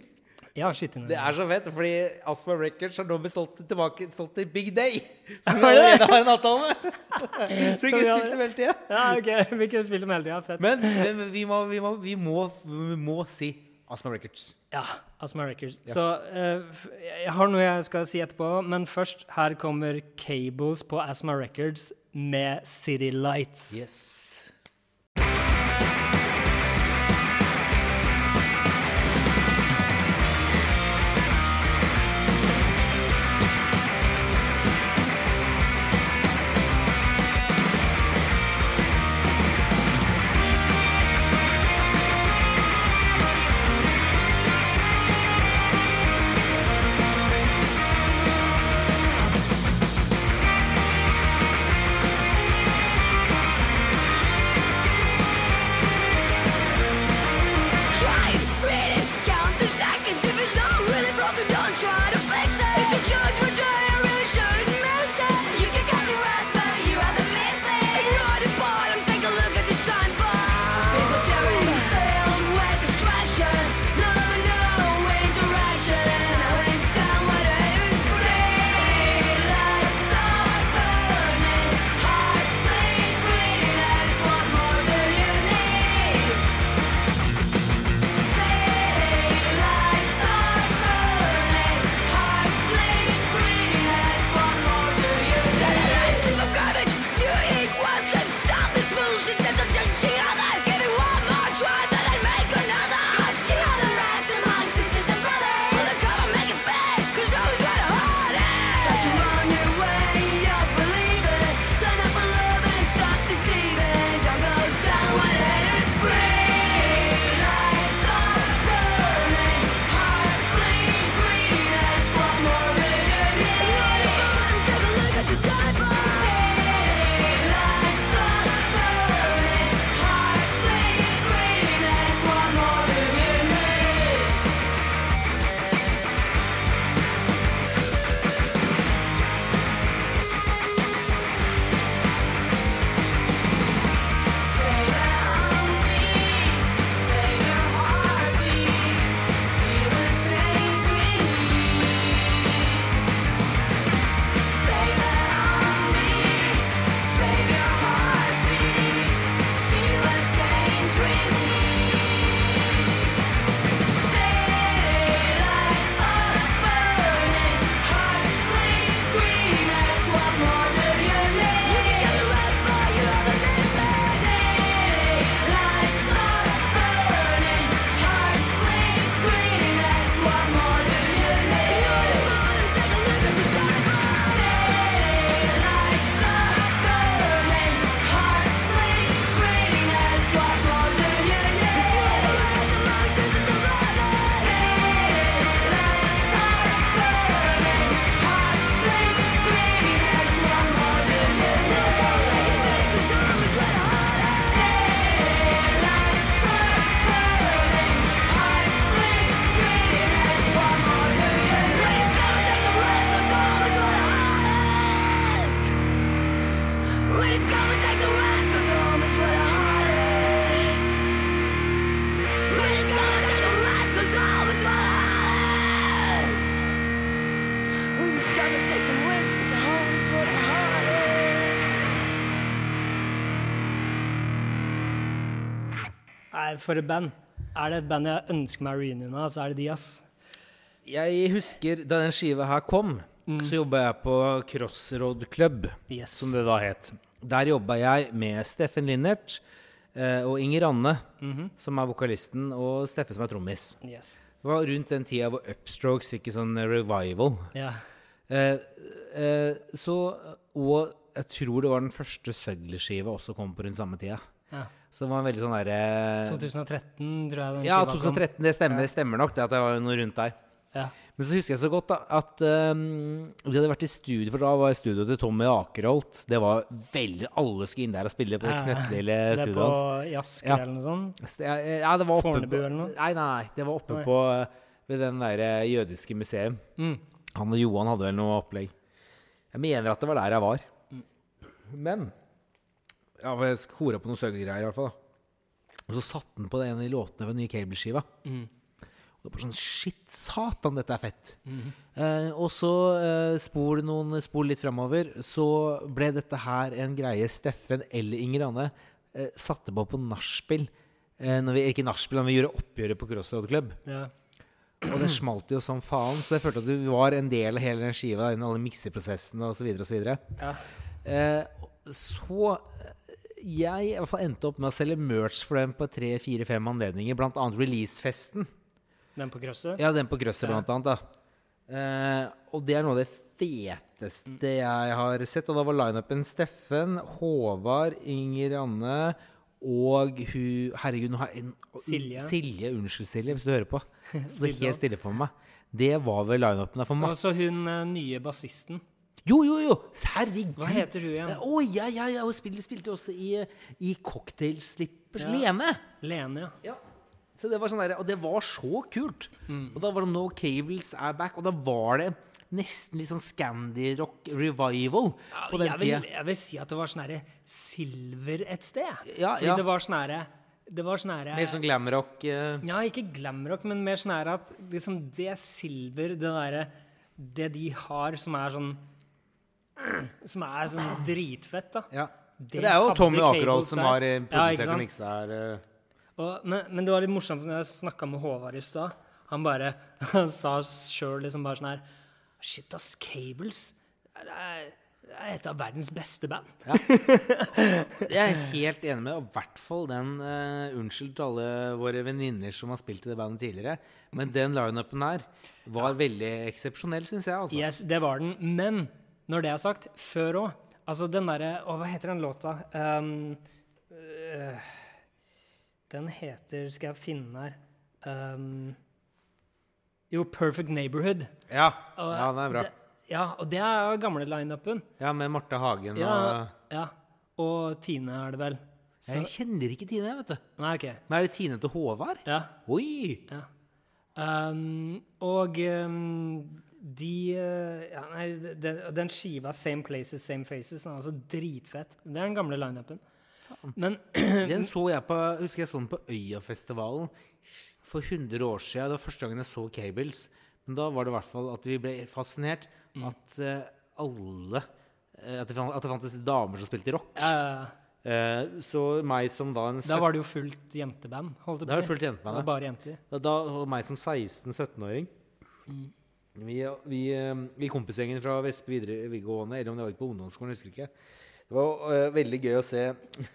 Ja, skitne. Det er så fett, fordi Asma Records har nå blitt solgt tilbake solgt til Big Day. Som vi Har allerede har en avtale med. Så vi kunne spilt dem hele tida. Ja, ok. Vi kunne spilt dem hele tida. Fett. Men, men vi, må, vi, må, vi, må, vi må si Asma Records. Ja, Asma Records. Så uh, jeg har noe jeg skal si etterpå, men først her kommer Cables på Asma Records med City Lights. Yes. For et band. Er det et band jeg ønsker meg reunion av, så er det de, ass. Jeg husker da den skiva her kom, så jobba jeg på Crossroad Club, Yes. som det da het. Der jobba jeg med Steffen Linnert eh, og Inger Anne, som er vokalisten, og Steffen som er trommis. Yes. Det var rundt den tida hvor Upstrokes fikk en sånn revival. Ja. Eh, eh, så Og jeg tror det var den første Søgler-skiva også kom på rundt samme tida. ja. Så det var en veldig sånn derre 2013, tror jeg den Ja, 2013. Det stemmer, det stemmer nok, det at det var noe rundt der. Ja. Men så husker jeg så godt da, at um, vi hadde vært i studio, for da var studioet til Tommy Akerholt. Det var veldig Alle skulle inn der og spille på det Ja, hans. Det er på. Jasker Ja. eller noe sånt? St- Ja, det var oppe Fornebu på, eller noe? Nei, nei, det var oppe Nei. på uh, ved den derre jødiske museum. Mm. Han og Johan hadde vel noe opplegg. Jeg mener at det var der jeg var. Mm. Men Ja, for jeg hora på noen søglegreier i hvert fall. da. Og så satte han på det ene de låtene ved den nye Cable-skiva. Mm. Og bare sånn Shit, satan, dette er fett. Eh, og så eh, spol noen spol litt framover, så ble dette her en greie Steffen eller Inger Anne eh, satte på på nachspiel. Eh, når vi, ikke nachspiel, men vi gjorde oppgjøret på Crossroad Club. Ja. Og det smalt jo som faen, så jeg følte at du var en del av hele den skiva innen alle mikseprosessene osv. osv. Ja. Eh, så jeg i hvert fall endte opp med å selge merch for dem på tre-fire-fem anledninger, blant annet releasefesten. Den på krøsset? Ja, den på Grøsset, Ja. blant annet. eh, Og det er noe av det feteste jeg har sett. Og da var lineupen Steffen, Håvard, Inger Anne og hun Herregud, nå har jeg en- Silje. Silje. Unnskyld, Silje, hvis du hører på. Så det er helt stille for meg. Det var vel lineupen der for Og meg. så hun eh, nye bassisten. Jo, jo, jo! Herregud! Hva heter hun igjen? Å, ja, ja, ja. Hun spilte, spilte også i, i Cocktail Slippers. Ja. Lene! Lene, ja. Ja. Så det var sånn der, og det var så kult. Og da var det No Cables Are back, og da var det nesten litt sånn Scandi-rock revival på den tida. jeg vil si at det var sånn herre silver et sted. Ja, Fordi ja. det var sånn herre Det var sånn Mer sånn glamrock. Uh... Ja, ikke glamrock, men mer sånn at liksom det silver, det derre Det de har som er sånn Som er sånn dritfett, da. ja. Det Det, er jo Tommy Akerholt som har produsert Ja, ikke produsert sant? og miksa her. eh. Og, men, men det var litt morsomt når jeg snakka med Håvard i stad. Han bare han sa sjøl liksom bare sånn her Shit, ass, Cables. Det er, det er et av verdens beste band. Jeg er helt enig med, og i hvert fall den uh, Unnskyld til alle våre venninner som har spilt i det bandet tidligere, men den lineupen her var veldig eksepsjonell, syns jeg. altså. Yes, det var den. Men når det er sagt, før òg Altså den derre Å, hva heter den låta? Um, øh, den heter Skal jeg finne her um, Jo, Perfect Neighborhood. Ja, Og ja, den er bra. Det, ja, og det er gamle lineupen. Ja, med Marte Hagen Ja, og ja. Og Tine er det vel. Så, Jeg kjenner ikke Tine, vet du. nei, OK. Men er det Tine til Håvard? Ja. Oi! ja. Um, og um, de uh, ja, Nei, den, den skiva Same Places, Same Faces den er altså dritfett. Det er den gamle lineupen. Men Den så jeg på husker jeg så den på Øyafestivalen for 100 år siden. Det var første gangen jeg så Cables. Men da var det i hvert fall at vi ble fascinert. Mm. At uh, alle eh, at, det fant, at det fantes damer som spilte rock. uh, uh, så meg som da en da var det jo fullt jenteband. holdt jeg på å det si. fullt jenteband, ja. bare jenter. Da, da meg som 16-17-åring Vi, vi, eh, vi kompisgjengen fra Vestby videre- videregående, eller om det var på ungdomsskolen, jeg husker ikke. Det var uh, veldig gøy å se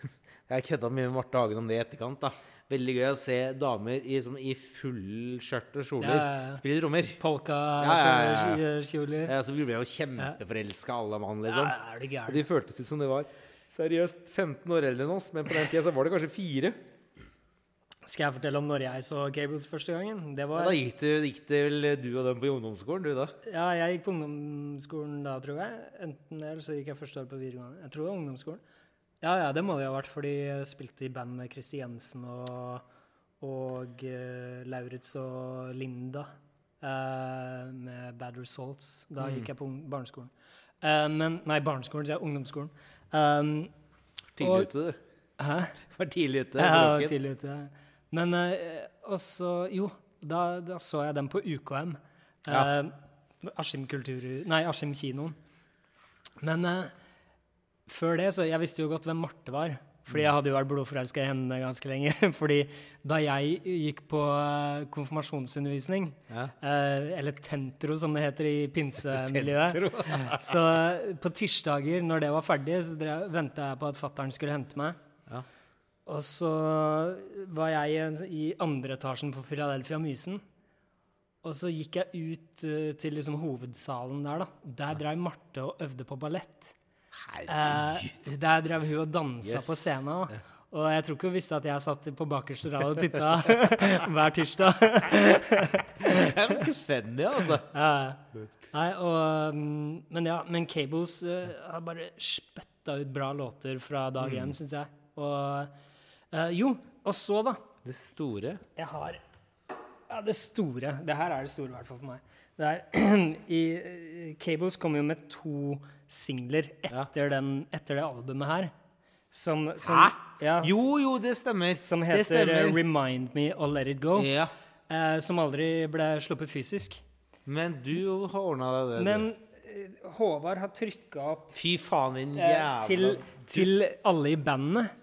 Jeg kødda mye med Marte Hagen om det i etterkant. da Veldig gøy å se damer i, sånn, i full skjørt og kjoler Ja, ja, ja. spille trommer. Polka-kjoler. ja, ja, ja. så ble jo kjempeforelska, alle mann, liksom. Ja, er du Og de føltes ut som det var seriøst 15 år eldre enn oss, men på den tida så var det kanskje fire. Skal jeg fortelle om når jeg så Cables første gangen? Det Ja, da gikk det, gikk det vel du og dem på ungdomsskolen, du da? Ja, jeg gikk på ungdomsskolen da, tror jeg. Enten det, eller så gikk jeg første år på videregående. Jeg tror det var ungdomsskolen. Ja, ja, det må det ha vært, for de spilte i band med Kristi Jensen og, og uh, Lauritz og Linda uh, med Bad Results. Da gikk jeg på barneskolen. Uh, men Nei, barneskolen, sier jeg. Ungdomsskolen. Um, Tidlig ute, du. hæ? Var tidlig ute. Ja, var tidlig ute. Men eh, også Jo, da, da så jeg den på UKM. Ja. Eh, Askim kultur... Nei, Askim kinoen. Men eh, før det, så Jeg visste jo godt hvem Marte var. Fordi jeg hadde jo vært blodforelska i henne ganske lenge. Fordi da jeg gikk på eh, konfirmasjonsundervisning, Ja. eh, eller tentro som det heter i pinsemiljøet Så eh, på tirsdager, når det var ferdig, så venta jeg på at fattern skulle hente meg. Og så var jeg i en- i andre etasjen på Philadelphia Mysen. Og så gikk jeg ut eh, til liksom hovedsalen der, da. Der drev Marte og øvde på ballett. Herregud. der drev hun og dansa Yes. på scenen. da. Og jeg tror ikke hun visste at jeg satt på bakerste rad og titta hver tirsdag. Det er ganske funny, altså. Ja. Nei, og, mm, men ja, men Cables eh, har bare spytta ut bra låter fra dag én, Mm. syns jeg. Og eh, jo, og så, da. Det store. Jeg har Ja, det store. Det her er det store, i hvert fall for meg. Det er, i, eh, Cables kom jo med to singler etter, den, etter det albumet her. Som, som, Hæ? Ja, Jo, jo, det stemmer. som heter eh, stemmer. 'Remind Me' og 'Let It Go'. Ja. Uh, som aldri ble sluppet fysisk. Men du har ordna deg det. Men Håvard har trykka opp Fy faen, din jævla til, til alle i bandet.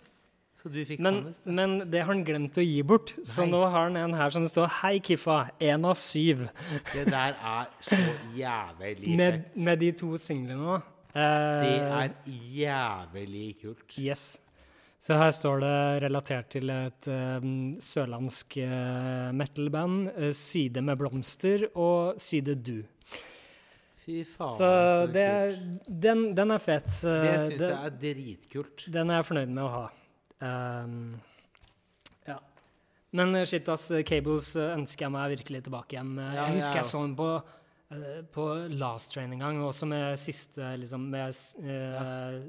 Men, men det har han glemt å gi bort, så nå har han en her som det står 'Hei, Kiffa. Én av syv'. Det der er så jævlig Med, fett. med de to singlene nå. Det Eh, er jævlig kult. Yes. Så her står det relatert til et um, sørlandsk uh, metal-band. Uh, side med blomster og side du. Fy faen. Så det, den, den er fet. Uh, det syns jeg er dritkult. Den er jeg fornøyd med å ha. Um, ja. Men eh, shit, ass. Cables eh, ønsker jeg meg virkelig tilbake igjen. Eh, Ja, jeg husker jeg jeg så den på, på Last Train en gang, også med siste liksom, Med uh,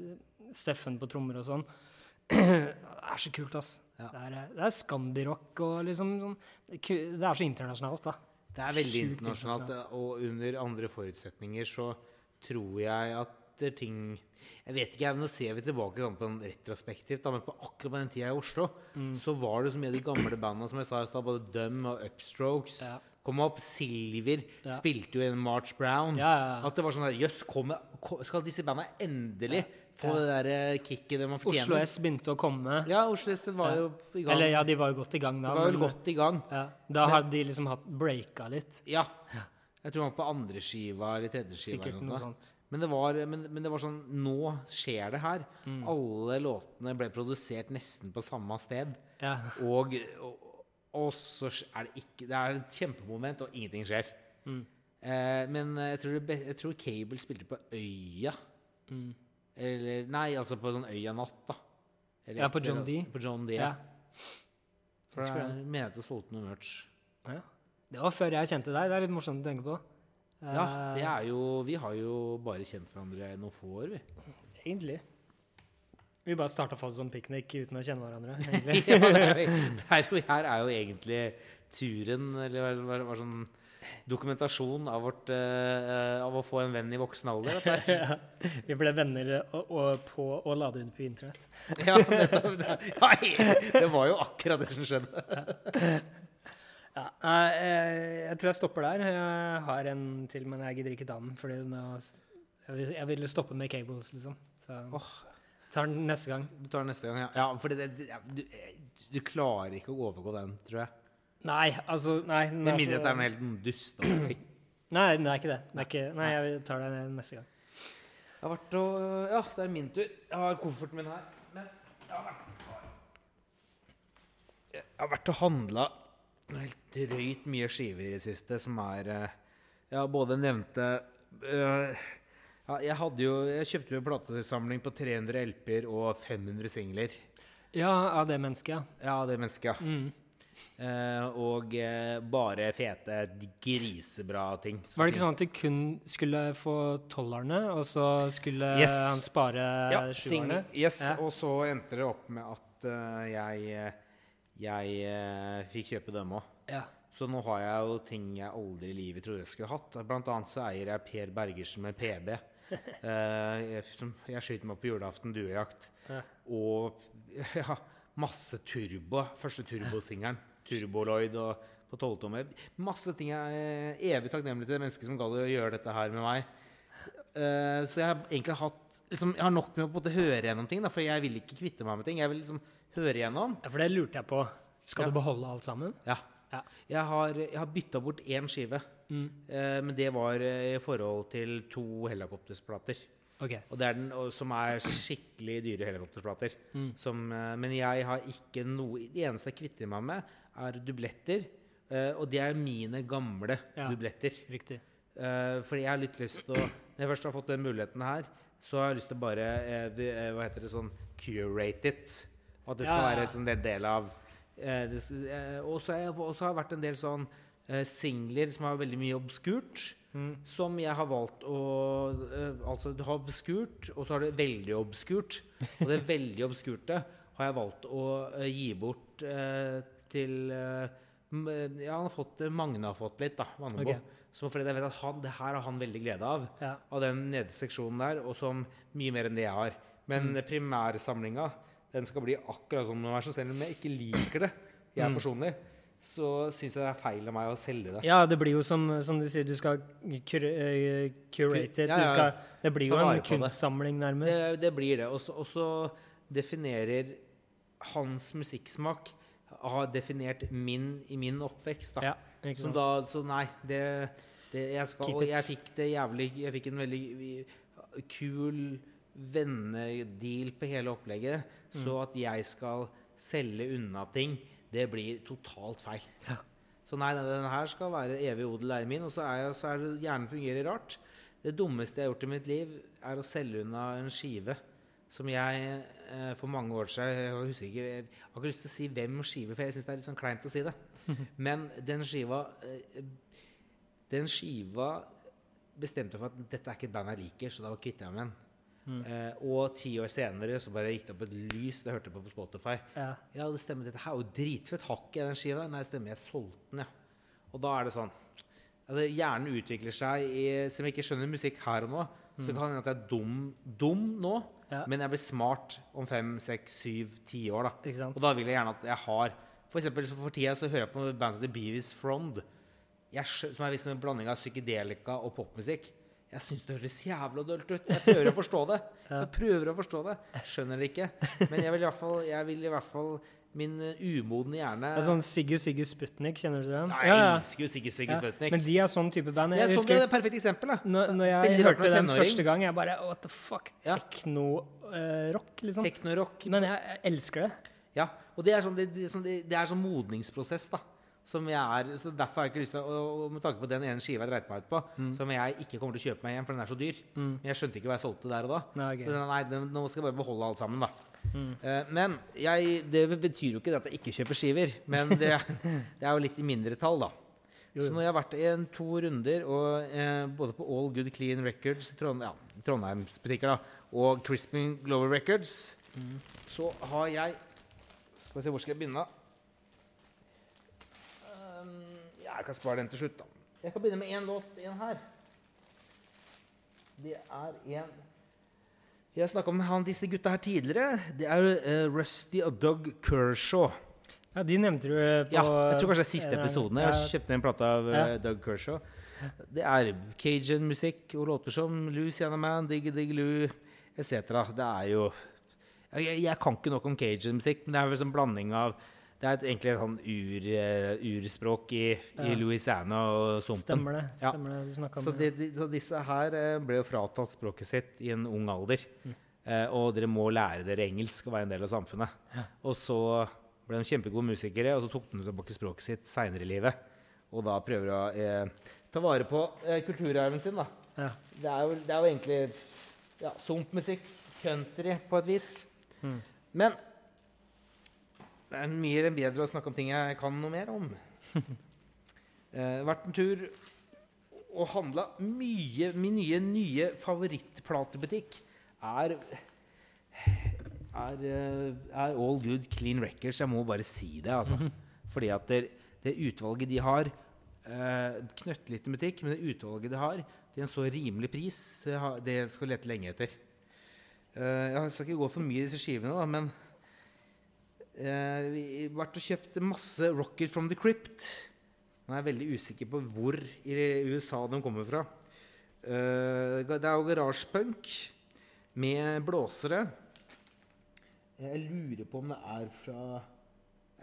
Steffen på trommer og sånn. det er så kult, ass. Ja. Det er, det er Scandi-rock og liksom sånn Det er det er så internasjonalt, da. Det er veldig Sjukt internasjonalt, og under andre forutsetninger så tror jeg at det er ting Jeg vet ikke, Nå ser vi tilbake sånn på en retrospektivt, da, men på akkurat på den tida i Oslo Mm. så var det så mye av de gamle bandene som jeg sa i stad, både Dum og Upstrokes. Ja. Kom opp, Silver Ja. spilte jo en March Brown. Ja. At det var sånn der Jøss, skal disse bandene endelig få det der eh, kicket de man Oslo? S begynte å komme. Ja, Oslo S var jo i gang. Eller ja, de var jo godt i gang da. de var men- godt i gang. Da hadde de liksom hatt breaka litt. Ja. Jeg tror han var på andre skiva eller tredje skiva. Sikkert eller noe sånt. Men det, var, men, men det var sånn Nå skjer det her. Mm. Alle låtene ble produsert nesten på samme sted. Ja. Og, og, og så er det ikke Det er et kjempemoment, og ingenting skjer. Mm. Eh, men jeg tror, det, jeg tror Cable spilte på Øya. Mm. Eller Nei, altså på sånn Øya Natt, da. Eller Ja, på John D. På John D. Ja. For jeg mener at det solgte noe merch. ja. Det var før jeg kjente deg. Det er litt morsomt å tenke på. Ja, det Eh, er jo Vi har jo bare kjent hverandre i noen få år, vi. Egentlig. Vi bare starta fast som piknik uten å kjenne hverandre. ja, det er, jo- er jo, her er jo egentlig turen, eller var hva sånn dokumentasjon av, vårt, uh, av å få en venn i voksen alder. Ja. Vi ble venner og, og på å lade ut på internett. Ja, det, det, det var jo akkurat det som skjedde. Ja. eh, jeg, tror jeg stopper der. Jeg har en til, men jeg gidder ikke ta den. Fordi jeg, vil, ville stoppe med cables, liksom. Så oh. tar den neste gang. Du tar den neste gang, ja. ja for det, du, du klarer ikke å overgå den, tror jeg. Nei, altså Nei, Med mindre det er noe helt dust. Nei, det er ikke det. det er ikke, nei, jeg tar den neste gang. Jeg har vært og Ja, det er min tur. Jeg har kofferten min her. Men jeg har vært og handla helt drøyt mye skiver i det siste, som er eh, Ja, både nevnte øh, ja, jeg, hadde jo, jeg kjøpte jo en platesamling på 300 LP-er og 500 singler. Ja, av det mennesket, ja. Ja, det mennesket, ja. Mm. Eh, og eh, bare fete, grisebra ting. Var det ikke sånn at du kun skulle få tollerne, og så skulle Yes. han spare Ja, sjuerne? yes, Ja. og så endte det opp med at uh, jeg, jeg eh, fikk kjøpe dem òg. Ja. Så nå har jeg jo ting jeg aldri i livet trodde jeg skulle hatt. Blant annet så eier jeg Per Bergersen med PB. Eh, jeg, jeg skjøt meg på julaften duejakt. Ja. Og ja, masse turbo. Første turbosingelen. Turboloid og på tolvtommer. Masse ting jeg er evig takknemlig til det mennesket som gadd å gjøre dette her med meg. Eh, så jeg har egentlig hatt liksom, Jeg har nok med å på en måte høre gjennom ting, da, for jeg vil ikke kvitte meg med ting. Jeg vil liksom høre gjennom. ja, for det lurte jeg på. Skal Ja. du beholde alt sammen? Ja. Ja. Jeg har, jeg har bytta bort én skive, Mm. eh, men det var eh, i forhold til to helikoptersplater. Okay. Og det er den, og, som er skikkelig dyre helikoptersplater. Mm. Som, eh, men jeg har ikke noe Det eneste jeg kvitter meg med, er dubletter. eh, og det er mine gamle Ja. dubletter. Riktig. Eh, fordi jeg har litt lyst til å Når jeg først har fått den muligheten her, så har jeg lyst til å bare eh, Hva heter det sånn Curate it. At det skal være sånn en del av eh, det eh, Og så har det vært en del sånn eh, singler som har veldig mye obskurt. Mm. Som jeg har valgt å eh, Altså, du har obskurt, og så har du veldig obskurt. Og det veldig obskurte har jeg valgt å eh, gi bort til Ja, han har fått, Magne har fått litt, da. Vannebo. Okay. Som fordi jeg vet at han, det her har han veldig glede av. Ja. Av den nederste seksjonen der, og som mye mer enn det jeg har. Men Mm. primærsamlinga den skal bli akkurat som den er, så selv om jeg ikke liker det, jeg Mm. personlig, så syns jeg det er feil av meg å selge det. Ja, det blir jo som, som du sier, du skal cur eh, curate. Ja, Du ja. skal, det blir jo en kunstsamling, nærmest. Det, det blir det. Og så- definerer hans musikksmak har definert min i min oppvekst. Da. Ja, da, så nei, det, det jeg skal, Og jeg fikk det jævlig Jeg fikk en veldig kul vennedeal på hele opplegget. Mm. Så at jeg skal selge unna ting, det blir totalt feil. Ja. Så nei, den her skal være evig odel eier min. Og så er, jeg, så er det hjernen fungerer rart. Det dummeste jeg har gjort i mitt liv, er å selge unna en skive som jeg eh, for mange år siden Jeg husker ikke, jeg har ikke lyst til å si hvem skive, for jeg syns det er litt sånn kleint å si det. Men den skiva eh, Den skiva bestemte for at dette er ikke et band jeg liker, så da kvitter jeg meg med den. Eh, og ti år senere så bare gikk det opp et lys da jeg hørte på på Spotify. Ja. Ja, det stemmer. Dette her er jo dritfett. Har ikke den skiva? Nei, det stemmer. Jeg solgte den, ja. Og da er det sånn at Hjernen utvikler seg i Selv om jeg ikke skjønner musikk her og nå, så kan det hende at jeg er dum, dum nå, Ja. men jeg blir smart om fem, seks, syv, ti år. da Ikke sant? Og da vil jeg gjerne at jeg har For eksempel for tida så hører jeg på bandet band heter Beavis Frond, jeg, som er visst en blanding av psykedelika og popmusikk. Jeg syns det høres jævla dølt ut. Jeg prøver å forstå det. Jeg prøver å forstå det. Skjønner det ikke. Men jeg vil i hvert fall, jeg vil i hvert fall Min uh, umodne hjerne Det er sånn Sigurd Sigurd Sputnik, kjenner du det? Nei, Jeg elsker jo Sigge Sigge Ja. Sputnik. Men de er sånn type band. det, er Jeg husker, det er et perfekt eksempel. Da. når, når jeg Veldig hørte den første gang, jeg bare What the fuck? Ja. Tekno-rock, liksom. Teknorock. Men jeg, jeg elsker det. Ja, og det er sånn, det, det, sånn, det, det er sånn modningsprosess, da. Som jeg er, så Derfor har jeg ikke lyst til å Med tanke på den ene skiva jeg dreit meg ut på, som jeg ikke kommer til å kjøpe meg igjen, for den er så dyr. Men jeg skjønte ikke hva jeg solgte der og da. Nei, okay. Den- nei, den, nå skal jeg bare beholde alt sammen, da. Eh, men jeg, det betyr jo ikke at jeg ikke kjøper skiver. Men det, det er jo litt i mindretall, da. Så nå har jeg vært i en, to runder, og, eh, både på All Good Clean Records, Trond, ja, Trondheimsbutikker, da, og Crispin Glover Records, så har jeg Skal vi se, hvor skal jeg begynne? Um, ja, jeg kan spare den til slutt, da. Jeg kan begynne med én låt. En her. Det er en Jeg har snakka om han, disse gutta her tidligere. Det er uh, Rusty og Doug Kershaw. Ja, de nevnte du eh, på Ja, jeg tror kanskje det er siste en episoden. Jeg kjøpte en plate av eh, Ja. Doug Kershaw. Det er Cajun-musikk og låter som Louisiana Man, Diggy Diggy Lou etc. Det er jo jeg, jeg kan ikke nok om Cajun-musikk, men det er vel sånn blanding av Det er egentlig et sånn ur, eh, urspråk i, i Louisiana og sumpen. Stemmer det. Ja. Stemmer det. Du om Så, det. de, så disse her eh, ble jo fratatt språket sitt i en ung alder. Mm. Eh, og dere må lære dere engelsk og være en del av samfunnet. Og så ble de kjempegode musikere, og så tok de tilbake språket sitt seinere i livet. Og da prøver de å eh, ta vare på eh, kulturarven sin, da. Ja. Det er jo, det er jo egentlig ja, sumpmusikk, country på et vis. Mm. Men det er mye bedre å snakke om ting jeg kan noe mer om. Eh, vært en tur og handla mye. Min nye, nye favorittplatebutikk er er, eh, er All Good Clean Records. Jeg må bare si det, altså. Fordi at det, det utvalget de har eh, Knøttliten butikk, men det utvalget de har til en så rimelig pris, det, har, det skal du lete lenge etter. Eh, jeg skal ikke gå for mye i disse skivene, da, men eh, vi har vært og kjøpt masse Rocket from the Crypt. Nå er jeg veldig usikker på hvor i USA de kommer fra. Eh, det er jo garasjepunk med blåsere. Jeg lurer på om det er fra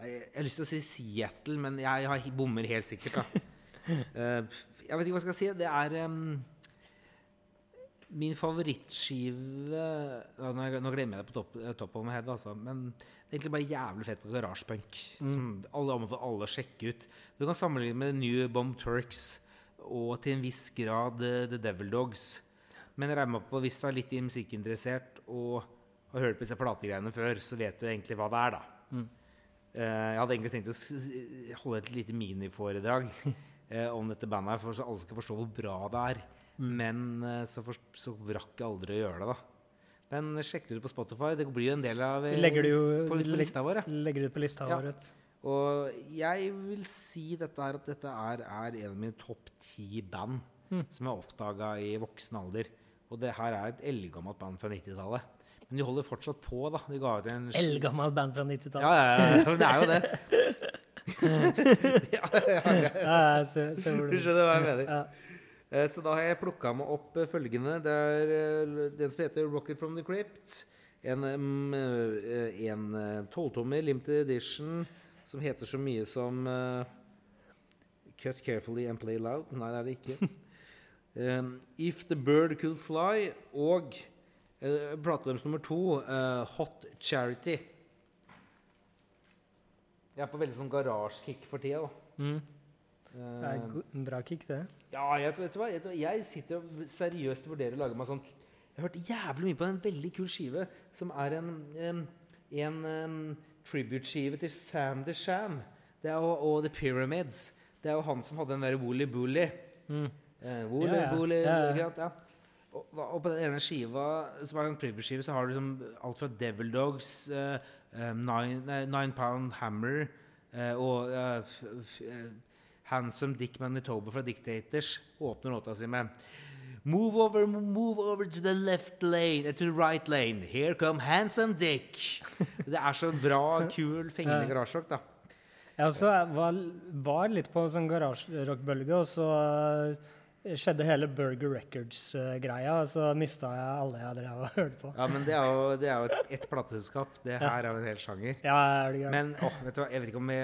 Jeg, jeg har lyst til å si Seattle, men jeg, har bommer helt sikkert. da. Eh, jeg vet ikke hva jeg skal si. Det er min favorittskive ja, nå, nå glemmer jeg det på topp, eh, top of my head, altså. Men det er egentlig bare jævlig fett på garasjepunk. Som alle anbefaler alle å sjekke ut. Du kan sammenligne med New Bomb Turks og til en viss grad eh, The Devil Dogs. Men jeg regner på hvis du er litt musikkinteressert og har hørt på disse plategreiene før, så vet du egentlig hva det er, da. Eh, jeg hadde egentlig tenkt å holde et lite miniforedrag uh, om dette bandet, her, for så alle skal forstå hvor bra det er. Men eh, så, for, så rakk jeg aldri å gjøre det, da. Men sjekk det ut på Spotify. Det blir jo en del av eh, legger jo på, på lista vår. ja. Legger ut på lista Ja. vår. Og jeg vil si dette er at dette er, er en av mine topp ti band som jeg oppdaga i voksen alder. Og det her er et eldgammelt band fra 90-tallet. Men de holder fortsatt på, da. De ga ut en Eldgammelt band fra 90-tallet. Ja, ja, ja, det er jo det. ja, ja, ja. Ja, ja, ser, se, hvor Du du skjønner hva jeg mener. Ja. Eh, Så da har jeg plukka meg opp eh, følgende. Det er eh, den som heter 'Rocket from the Crypt'. En, en tolvtommer limited edition som heter så mye som 'Cut carefully and play loud'. Nei, det er det ikke. Um, 'If the Bird Could Fly' og uh, nummer to, 'Hot Charity'. Jeg er på veldig sånn garasjekick for tida. da. Mm. Det er Eh, en bra kick, det. ja, jeg, vet du hva? Jeg, sitter og seriøst vurderer å lage meg sånn Jeg har hørt jævlig mye på en veldig kul skive som er en, en, en tribute-skive til Sam the Sham det er, og, og The Pyramids. Det er jo han som hadde den der Woolly Bully. Mm. Eh, Woolly, Ja, ja. Bully, Ja, ja. Ja. Og, og på den ene skiva, som er en tribute-skive, så har du liksom alt fra Devil Dogs, eh, Nine, Nine Pound Hammer eh, og eh, eh, Handsome Dick Manitoba fra Dictators åpner låta si med Move over, move over to the left lane, eh, to the right lane. Here come Handsome Dick. Det er så bra, kul, fengende garasjerock, da. Jeg også var, var litt på sånn garasjerockbølge, og så eh, skjedde hele Burger Records-greia, og så mista jeg alle jeg drev og hørte på. Ja, men det er jo, det er jo et, et plateselskap. Det her er jo en hel sjanger. Ja, er det galt. Men åh, vet du hva, jeg vet ikke om vi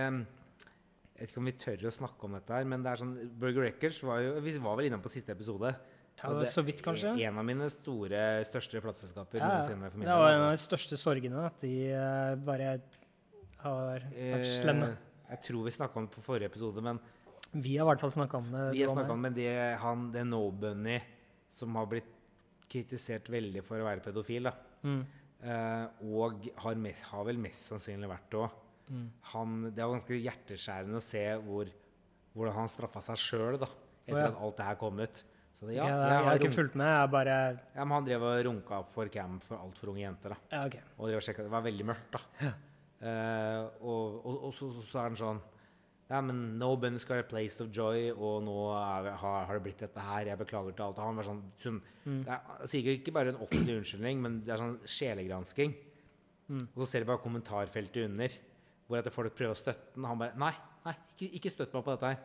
jeg vet ikke om vi tør å snakke om dette her, men det er sånn Burger Records var jo Vi var vel innom på siste episode. Ja, det så vidt, kanskje. En av mine store, største plateselskaper Ja, noensinne. for min det var en altså. av de største sorgene, at de uh, bare har vært Eh, slemme. Jeg tror vi snakka om det på forrige episode, men Vi har i hvert fall snakka om det. vi har snakka om men det, han, det No Bunny som har blitt kritisert veldig for å være pedofil, da. Mm. Eh, og har, mest, har vel mest sannsynlig vært det òg. Mm. Han- Det var ganske hjerteskjærende å se hvor, hvordan han straffa seg sjøl etter oh, ja. at alt det her kom ut. Så det, Ja, okay, jeg, jeg har ikke fulgt med. Jeg bare ja, men han drev og runka for camp for altfor unge jenter. da Ja, okay. Og drev og Det var veldig mørkt, da. Eh, og, og, og så, så, er han sånn Ja, men no bunny skal være a place of joy, og nå er, har, har det blitt dette her. Jeg beklager til alt. Og han var sånn, sånn Mm. Det er sikkert ikke bare en offentlig unnskyldning, men det er sånn sjelegransking. Mm. Og så ser du bare kommentarfeltet under, hvor at folk prøver å støtte den. Han bare Nei, nei ikke, ikke støtt meg på dette her.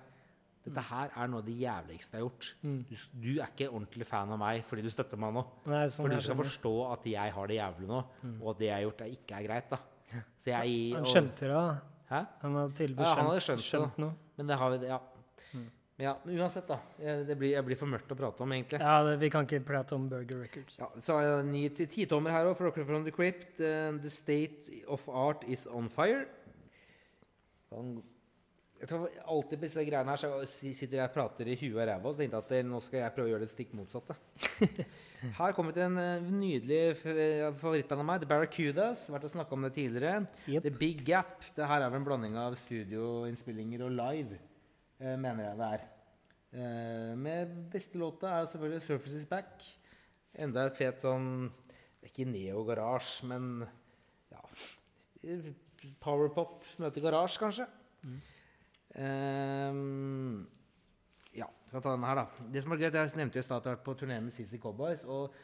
Dette Mm. her er noe av det jævligste jeg har gjort. Du, du er ikke ordentlig fan av meg fordi du støtter meg nå. Nei, sånn For du skal forstå at jeg har det jævlig nå, og at det jeg har gjort, er ikke er greit. da Så jeg, Han skjønte det. da. Hæ? Han hadde tydeligvis Ja, skjønt, skjønt, skjønt noe. Men det har vi ja. ja. Men ja, uansett, da. Jeg- Det blir, jeg blir for mørkt å prate om, egentlig. Ja, det, Vi kan ikke prate om Burger Records. Ja, så er det en ny ti- titommer her òg, From the Crypt. Uh, the State of Art Is On Fire. Han, jeg tror alltid på disse greiene her så sitter jeg og prater i huet og ræva, så tenkte at eh, nå skal jeg prøve å gjøre det stikk motsatte. Her kommer til en eh, nydelig eh, favorittband av meg, The Barracudas. Vært og snakka om det tidligere. Yep. The Big Gap. Det her er vel en blanding av studioinnspillinger og live, mener jeg det er. Med beste låta er selvfølgelig 'Surface Is Back'. Enda et fet sånn Ikke neo-garasje, men ja Powerpop møter garasje, kanskje. Ehm, ja, skal ta denne her, da. Det som er greit, Jeg nevnte jo i stad at jeg har vært på turné med CC Cowboys. Og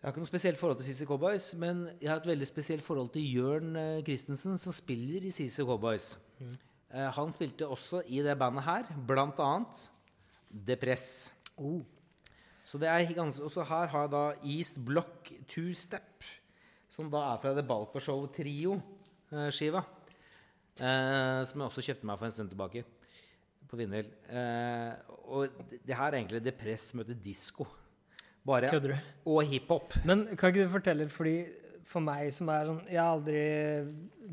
jeg har ikke noe spesielt forhold til CC Cowboys, men jeg har et veldig spesielt forhold til Jørn eh, Christensen, som spiller i CC Cowboys. Eh, han spilte også i det bandet her, blant annet Depress. Oh. Så det er ganske, også her har jeg da East Block Two Step, som da er fra The Balko Show Trio-skiva. Eh, som jeg også kjøpte meg for en stund tilbake på vinyl. Eh, og det, her er egentlig Depress møter disko. Bare, Kødder du? og hiphop. Men kan ikke du fortelle, fordi for meg som er sånn Jeg har aldri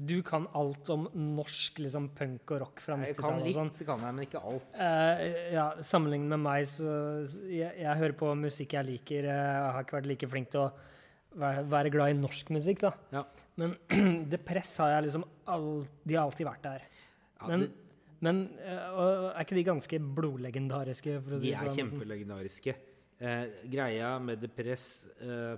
Du kan alt om norsk liksom punk og rock fra Jeg kan 90-tallet og litt, sånn. Jeg kan jeg, men ikke alt. Eh, ja, Sammenlignet med meg, så jeg, jeg hører på musikk jeg liker. Jeg har ikke vært like flink til å være, være glad i norsk musikk, da. Ja. Men Depress har jeg liksom all, De har alltid vært der. Ja, Men, det, men og er ikke de ganske blodlegendariske? For å si de er kjempelegendariske. Eh, greia med Depress eh,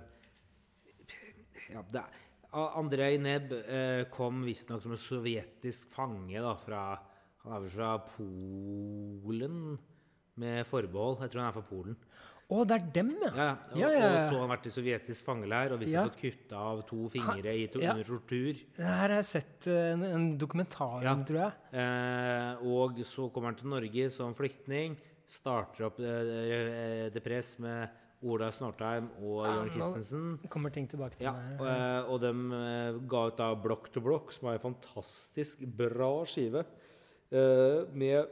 ja, det er, Andrej Neb eh, kom visstnok som en sovjetisk fange da, fra Han er vel fra Polen, med forbehold. Jeg tror han er fra Polen. Å, det er dem, ja. Ja, og, Ja, ja, og så har han vært i sovjetisk fangeleir og visst Ja. fått kutta av to fingre i, under tortur. Det her har jeg sett eh, en, en dokumentar om, tror jeg. Eh, og så kommer han til Norge som flyktning. Starter opp eh, Depress med Ola Snortheim og Ja, Jørn Christensen. Kommer ting tilbake til Ja, meg. og, eh, og de eh, ga ut da Block to Block, som er en fantastisk bra skive. eh, med,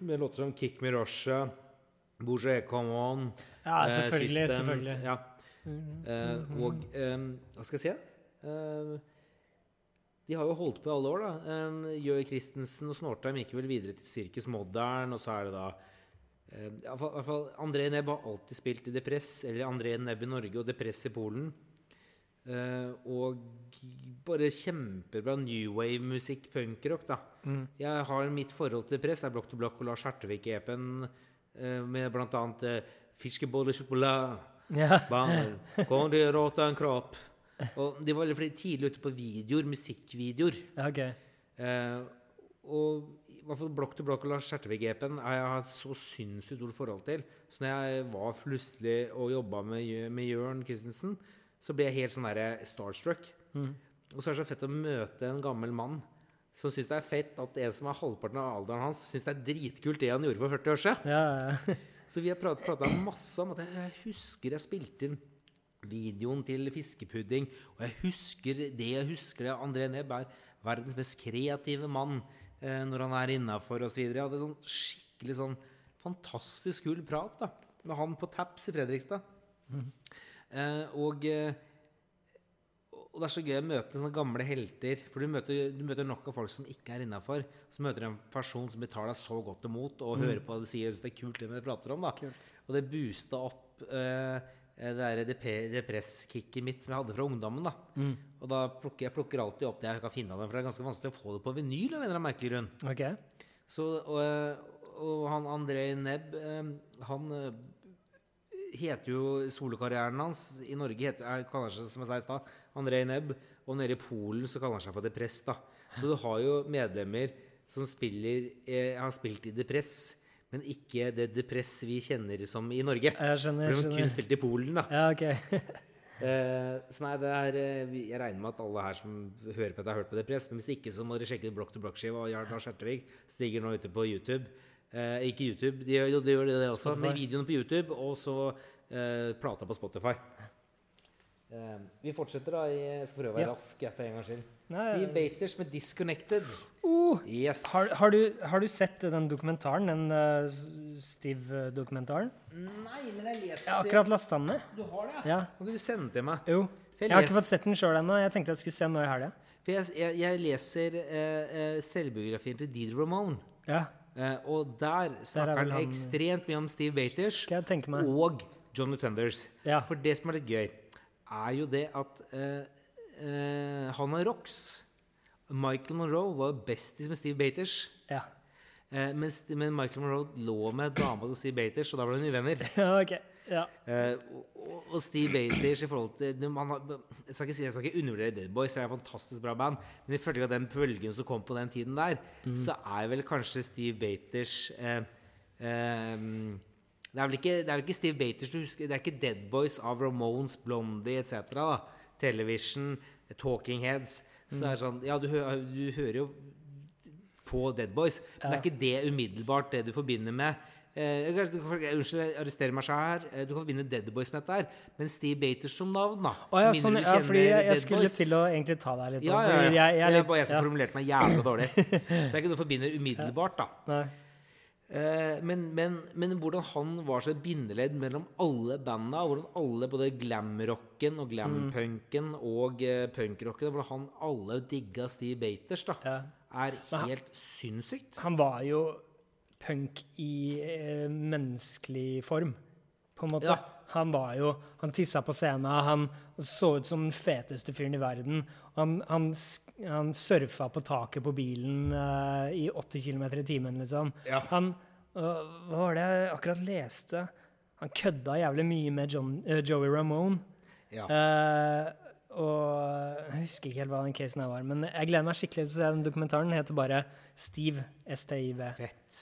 med låter som Kick Me Russia, Bourget Come On Ja, eh, selvfølgelig. Systems, selvfølgelig. Ja. Eh, og eh, hva skal jeg si? Uh, de har jo holdt på i alle år, da. Jøe Christensen og Snortheim gikk vel videre til Circus Modern, og så er det da i hvert fall- André Nebb har alltid spilt i Depress, eller André Nebb i Norge og Depress i Polen. Og bare kjempebra new wave-musikk, punkrock, da. Mm. Jeg har mitt forhold til Depress, er Blokk til Blokk og Lars Hertevik-epen med blant annet eh, Fiskebolle chocolate. Ja. Bang, kom det råta en kropp. Og de var veldig fordi tidlig ute på videoer, musikkvideoer. ja, okay. Eh, og i hvert fall Blokk til Blokk og Lars Skjertevik-epen har jeg hatt så sinnssykt stort forhold til. Så når jeg var plutselig og jobba med, med Jørn Christensen, så ble jeg helt sånn der starstruck. Og så er det så fett å møte en gammel mann som syns det er fett at en som er halvparten av alderen hans, syns det er dritkult det han gjorde for 40 år siden. Ja, ja. Så vi har prata masse om at jeg, husker jeg spilte inn videoen til fiskepudding. Og jeg husker det jeg husker det. André Nebb er verdens mest kreative mann eh, når han er innafor osv. Jeg hadde sånn skikkelig sånn fantastisk kul prat da, med han på Taps i Fredrikstad. Eh, og, eh, og det er så gøy å møte sånne gamle helter. For du møter, du møter nok av folk som ikke er innafor. Så møter du en person som betaler deg så godt imot og hører på hva du sier. Så det er kult det vi prater om. da Kult. Og det boosta opp uh, det der depresskicket mitt som jeg hadde fra ungdommen. da Og da plukker jeg plukker alltid opp det jeg kan finne av dem, for det er ganske vanskelig å få det på vinyl. av en eller annen merkelig grunn Okay. så, og, og han André Nebb, eh, han eh, heter jo solokarrieren hans i Norge heter, er, kanskje, som jeg sa i stad, André Nebb. Og nede i Polen så kaller han seg for Depress. da Så du har jo medlemmer som spiller eh, har spilt i Depress, men ikke det Depress vi kjenner som i Norge. Jeg skjønner. For de har kun spilt i Polen, da. Ja, ok. Eh, så nei, det er eh, Jeg regner med at alle her som hører på dette, har hørt på Depress. Men hvis ikke, så må dere sjekke ut Block to Block-skiva og Jarl Lars Hertevig. stiger nå ute på YouTube. Eh, ikke YouTube, de gjør, de gjør det, det også. Spotify. Men videoene på YouTube, og så eh, plata på Spotify. Eh, vi fortsetter, da. Jeg skal prøve å være Ja. rask jeg, for en gangs skyld. Steve Baters med 'Disconnected'. Uh, Yes. har, har, du, har du sett den dokumentaren, den uh, Steve-dokumentaren? Nei, men jeg leser Jeg har akkurat lasta den ned. Du har det, Ja. Kan du sende til meg? Jo. Jeg Jeg har ikke fått sett den sjøl ennå. Jeg tenkte jeg skulle se den nå i helga. For jeg, jeg, jeg leser eh, eh, selvbiografien til Deed Ramone. Ja, og der snakker der han ekstremt mye om Steve Baters og Johnny Tenders. Ja. For det som er litt gøy, er jo det at eh, eh, han er rocks. Michael Monroe var bestis med Steve Baters. Ja. Eh, men, men Michael Monroe lå med dama til Steve Baters, og da ble de uvenner. ja, ok. Ja. Eh, og, og Steve Baters i forhold til man har, jeg, skal ikke si, jeg skal ikke undervurdere Dead Boys, det er et fantastisk bra band. Men i følge av den bølgen som kom på den tiden der, så er vel kanskje Steve Baters eh, eh, det, er vel ikke, det er ikke Steve Baters du husker Det er ikke Dead Boys av Ramones, Blondie etc. da Television, Talking Heads. Så er det sånn Ja, du, hø du hører jo på Dead Boys, men det er ikke det umiddelbart det du forbinder med. Eh, unnskyld, jeg arresterer meg selv her. Eh, Du kan forbinde Dead Boys med dette her, men Steve Baters som navn, da. Å ja, sånn, ja, fordi jeg, jeg skulle Boys. til å egentlig ta deg litt Ja, ja, ja. jeg, jeg, er det er litt- bare jeg som ja. formulerte meg jævla dårlig. Så det er ikke noe du forbinder umiddelbart, da. Nei. Eh, men, men, men hvordan han var så et bindeledd mellom alle banda, hvordan alle, både glamrocken og glampunken og uh, punkrocken, hvordan han alle digga Steve Baters, da, Ja. er helt sinnssykt. Han var jo punk i eh, menneskelig form, på en måte. Ja. Han var jo Han tissa på scenen, han så ut som den feteste fyren i verden. Han, han, han surfa på taket på bilen uh, i 80 km i timen, liksom. Ja. Han uh, Hva var det jeg akkurat leste? Han kødda jævlig mye med John, uh, Joey Ramone. Ja. Eh, og jeg husker ikke helt hva den casen her var, men jeg gleder meg skikkelig til å se den dokumentaren. Den heter bare Steve, S-T-I-V. Fett.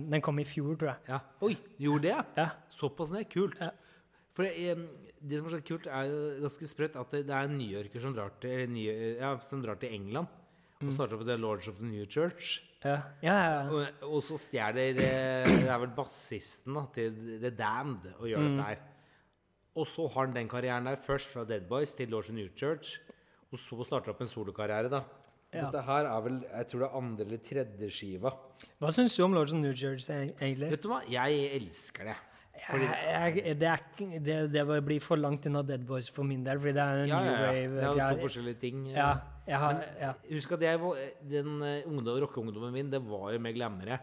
Den kom i fjor, tror jeg. Ja. Oi, gjorde det, ja? Ja. Såpass ned? Kult. Ja. For det, det som er så kult, er jo ganske sprøtt at det, det er newyorker som ja, som drar til England og starter på The Lords of the New Church. Ja, ja, ja. Og, og så stjeler eh, Det er vel bassisten da, til The Damned og gjør dette her. Og så har han den karrieren der først fra Dead Boys til Lords of the New Church. Og så starter opp en solokarriere, da. Dette her er vel jeg tror det er andre eller tredje skiva. Hva syns du om Lords of the New Church, egentlig? Vet du hva? Jeg elsker det. Jeg, jeg, det, er, det, det blir for langt unna Dead Boys for min del, fordi det er en Ja, new ja, ja. wave. Det er to forskjellige ting. Ja, har, ja. Husk at jeg den eh, ungdom, rockeungdommen min, det var jo med glemmere.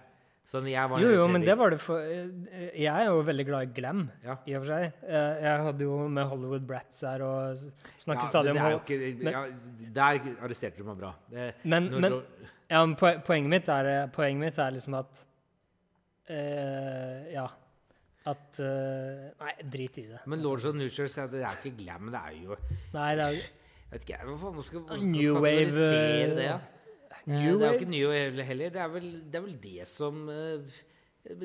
Så jeg var Jo, jo, men det var det for eh, Jeg er jo veldig glad i glam, Ja. i og for seg. Eh, Jeg hadde jo med Hollywood Brats her og snakket ja, stadig om ikke, men- ja, Der arresterte du meg bra. Det, Men, men, ja, men poenget, mitt er, poenget mitt er liksom at eh, Ja. At uh, Nei, drit i det. men Lords of at det er ikke glam, det er jo Nei, det er Jeg vet ikke, hva faen, hva skal, hva skal New wave, det? eh, ja? New Eh, det er jo ikke new wave heller. Det er vel det, er vel det som uh,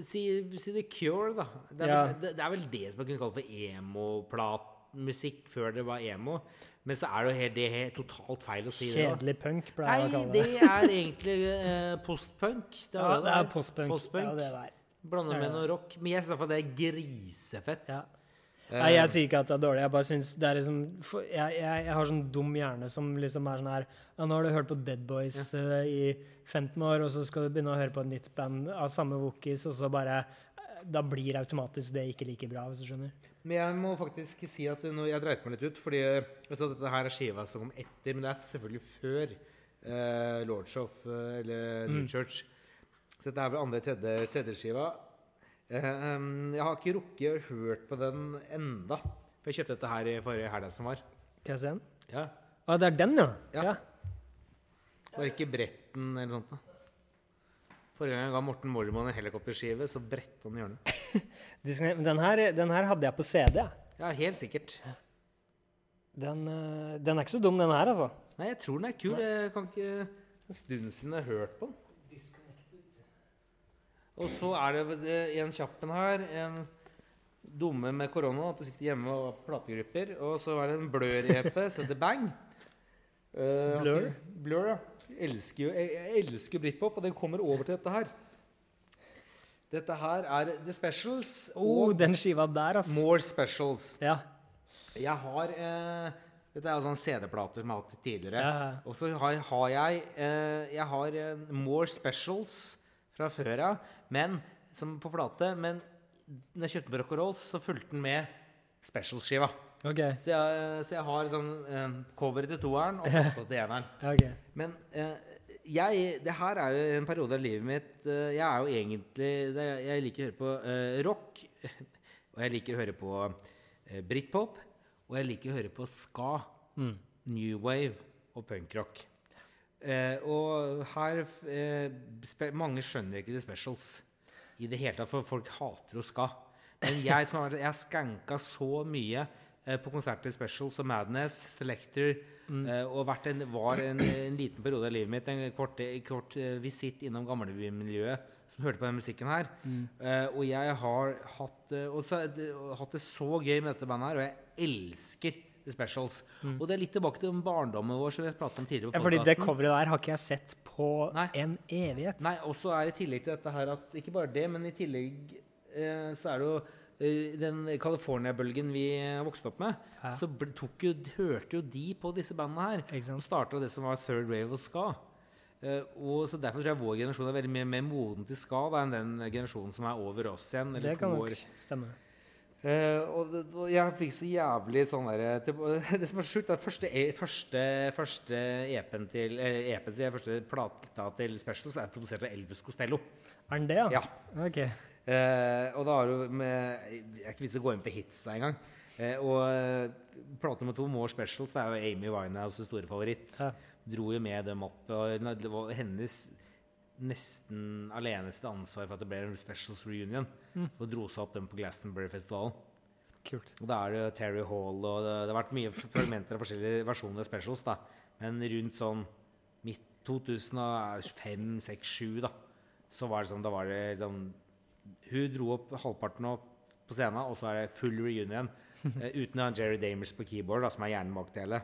si, si The Cure, da. Det er, Ja. vel, det, det er vel det som man kunne kalt for emo-platmusikk før det var emo. Men så er det jo helt, det er totalt feil å si det. Kjedelig punk, pleier jeg å Nei, kalle det det. er egentlig uh, postpunk. Det Ja, det er postpunk. Postpunk. Ja, det er Ja, med ja. noe rock. Men jeg syns iallfall det er grisefett. Ja. Eh, Nei, jeg sier ikke at det er dårlig. Jeg bare synes det er liksom jeg, jeg, jeg har sånn dum hjerne som liksom er sånn her Ja, nå har du hørt på Dead Boys eh, i 15 år, og så skal du begynne å høre på et nytt band av samme Wookies, og så bare eh, Da blir automatisk det ikke like bra, hvis du skjønner. Men jeg må faktisk si at nå, jeg dreit meg litt ut, fordi at dette her er skiva som kom etter, men det er selvfølgelig før uh, Lords of eh, eller New Church. Så dette er vel andre, tredje, tredje skiva. Eh, jeg har ikke rukket å hørt på den enda. For jeg kjøpte dette her i forrige helg som var. Kan jeg se den? Ja. Å, det er den, ja. Ja. Var ikke Bretten eller sånt da? Forrige gang jeg ga Morten Mormon en helikopterskive, så brettet han hjørnet. Den her, den her hadde jeg på CD. Ja, helt sikkert. Den, eh, den er ikke så dum, den her, altså. Nei, jeg tror den er kul. Jeg kan ikke En stund siden jeg har hørt på den. Og så er det eh, en kjappen her. En dumme med korona. At du sitter hjemme og har plategrupper. Og så er det en Blør-EP som heter Bang. Uh, Blur? ok. Blur, ja. Jeg elsker jo jeg, elsker britpop, og den kommer over til dette her. Dette her er The Specials Oh, og den skiva der, altså. More Specials. Ja. Jeg har eh, Dette er jo sånne CD-plater som jeg har hatt tidligere. Ja. Og så har, har jeg eh, Jeg har eh, More Specials fra før av, men som på plate. Men når jeg kjøpte på Rolls, så fulgte den med Specials-skiva. OK. Så jeg, så jeg har sånn eh, coveret til toeren og plata til eneren. Okay. Men eh, jeg, det her er jo en periode av livet mitt eh, Jeg er jo egentlig Jeg liker å høre på eh, rock. Og jeg liker å høre på eh, britpop. Og jeg liker å høre på ska, new wave og punkrock. Eh, og her eh, Mange skjønner ikke The Specials i det hele tatt, for folk hater jo ska. Men jeg som har Jeg skanka så mye eh, på konserter i Specials og Madness, Selector eh, og en, var en, en liten periode av livet mitt, en kort, kort eh, visitt innom gamlebymiljøet som hørte på den musikken her. Eh, og jeg har hatt, eh, og så, og hatt det så gøy med dette bandet her, og jeg elsker Specials. Og det er litt tilbake til barndommen vår, som vi har pratet om tidligere. på Ja, fordi det coveret der har ikke jeg sett på Nei. en evighet. Nei, og så er i tillegg til dette her at Ikke bare det, men i tillegg eh, så er det jo eh, den California-bølgen vi eh, vokste opp med. Ja. Så jo, hørte jo de på disse bandene her. Og starta det som var third wave og ska. Uh, og så Derfor tror jeg vår generasjon er veldig mye mer moden til ska da, enn den generasjonen som er over oss igjen. Eller Det kan nok stemme. Eh, og, og jeg fikk så jævlig sånn derre det, det som er sjukt, er første, e- første, første EP-en til eh, jeg, første plata til Specials er produsert av Elvis Costello. Er den det, ja? Ja. Ok. Uh, og da har du med Jeg er ikke vits i å gå inn på hitsa engang. Uh, og eh, plate nummer to, More Specials, det er jo Amy Winehouses store favoritt. Ja. Dro jo med dem opp. Og var hennes nesten alene sitt ansvar for at det ble en Specials reunion. Og dro seg opp dem på Glastonbury-festivalen. kult. Og da er det Terry Hall, og det, det har vært mye fragmenter av forskjellige versjoner av specials, da. Men rundt sånn midt 2005, 6, 7, da, så var det sånn Da var det sånn Hun dro opp halvparten opp på scenen, og så er det full reunion. eh, uten Jerry Damers på keyboard, da, som er hjernen bak det hele.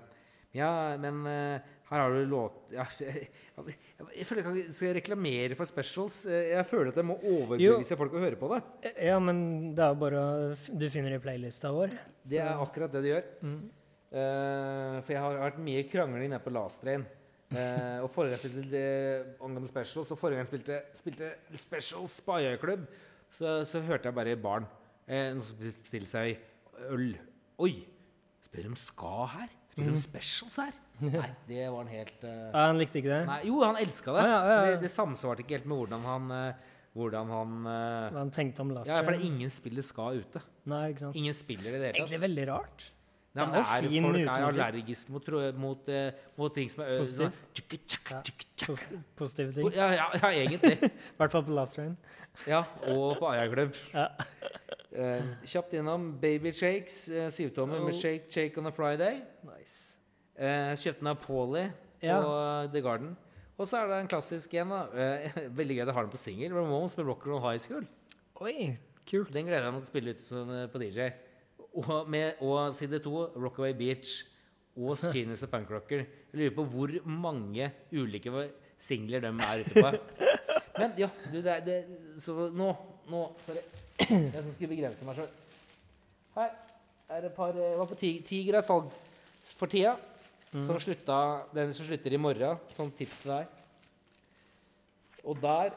Ja, men eh, her har du låt ja, jeg, jeg, jeg føler jeg skal reklamere for specials. Eh, Jeg føler at jeg må overbevise folk å høre på det. Ja, men det er jo bare Du finner det i playlista vår. Det er akkurat det du gjør. Eh, for jeg har vært mye krangling nede på Last Train. Uh, og forrige gang spilte det angående specials, og forrige gang spilte, spilte Special på Aja-klubb, så, så hørte jeg bare barn eh, noen som bestilte seg øl. Oi! Spør de ska her? Spør du specials her? Nei, det var han helt uh... Ja, han likte ikke det? Nei, Jo, han elska det. Ja. Det, det samsvarte ikke helt med hvordan han uh, Hvordan han eh, Hva han tenkte om Last Ja, for det er ingen spiller skal ute. Nei, ikke sant. Ingen spiller i det hele tatt. Egentlig veldig rart. Nei, Det er jo fin folk er allergiske mot, mot, mot ting som er Positiv. Sånn positive ting. Ja, ja, ja, egentlig. I hvert fall på Last Rain. Ja, og på Aya-klubb. Ja. Eh, kjapt innom Baby Shakes, uh, syvtommer med Oh. Shake Shake on a Friday. Nice. Uh, kjøpte den av Paulie Ja. eh, The Garden. Og så er det en klassisk en. Eh, Veldig gøy jeg har den på singel. Ramones med Rock and Roll High School. Oi, kult. Den gleder jeg meg til å spille ut på DJ. Og, med, og side to, Rockaway Beach og Skinnes og Punkrocker. Jeg lurer på hvor mange ulike singler de er ute på. Men ja, du, det, det, så nå, nå Sorry. Jeg som skulle begrense meg sjøl. Her er et par eh, Var på Ti- Tiger er salg for tida. Som slutta, den som slutter i morgen. Sånn tips til deg. Og der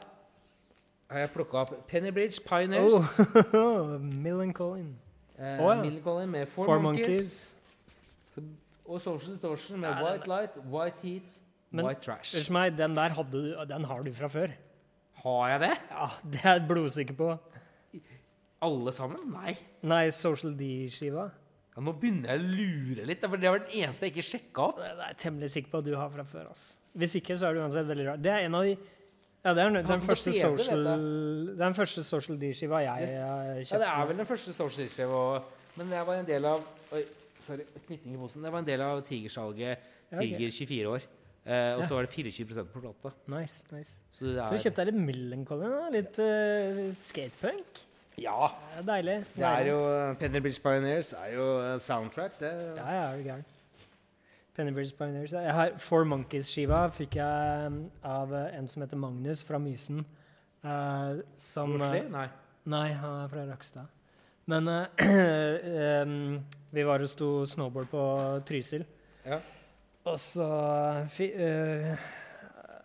har jeg plukka opp Pennybridge Pioneers. Oh, Mill and Colin. Eh, oh, ja. Millencolin med Four, Four Monkeys. Og Social Distortion med White Light, White Heat, Men- White Trash. Meg, den der hadde du, den har du fra før. Har jeg det? Ja, Det er jeg blodsikker på. Alle sammen? Nei. Nei, Social D-skiva. Ja, nå begynner jeg å lure litt, for det var den eneste jeg ikke sjekka opp. Det er jeg temmelig sikker på at du har fra før. ass. Hvis ikke, så er det uansett veldig rart. Det er en av de ja, det er den, den, første vet social, den første Social D-skiva jeg har kjøpt. Ja, det er vel den første Social D-skiva. men jeg var en del av Oi, sorry, knytting i posen. Jeg var en del av Tigersalget Tiger 24 år. Eh, og Ja. så var det 24% på plata. Nice, nice. Så det Så du kjøpte deg litt Millencolin. Litt uh, skatepunk. Ja. Det er deilig. Det er jo Penny Bridge Pioneers er jo eh, soundtrack. Det, Ja, ja, er du gæren. Pennybridge Pioneers. Jeg har Four Monkeys-skiva fikk jeg um, av eh, en som heter Magnus fra Mysen. Uh, som Osli? eh, Nei. Nei, han er fra Rakstad. Men eh, um, vi var og sto snowboard på Trysil. Ja. Og så eh,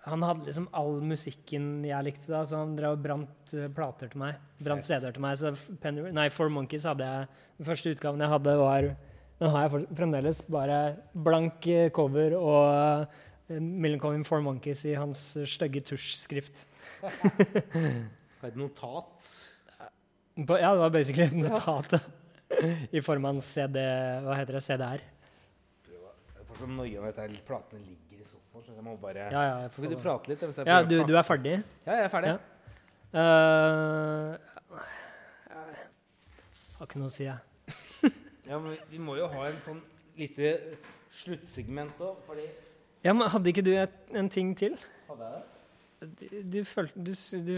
Han hadde liksom all musikken jeg likte, da, så han drev og brant eh, plater til meg. Brant CD-er til meg. Så Penny, nei, Four Monkeys hadde jeg Den første utgaven jeg hadde, var Den har jeg fremdeles. Bare blank eh, cover og uh, Millencolin Four Monkeys i hans stygge tusjskrift. Et notat. Ja, det var basically et notat i form av en CD Hva heter det? CDR. Jeg så noia med at platene ligger i sofaen, så jeg må bare Ja, ja, jeg Får ikke du prate litt? jeg ja du, du er ferdig? Ja, jeg er ferdig. Ja. Uh, har ikke noe å si, jeg. Ja, men vi må jo ha en sånn lite sluttsegment òg, fordi Ja, men hadde ikke du et, en ting til? Hadde jeg det? Du, du følte du, du,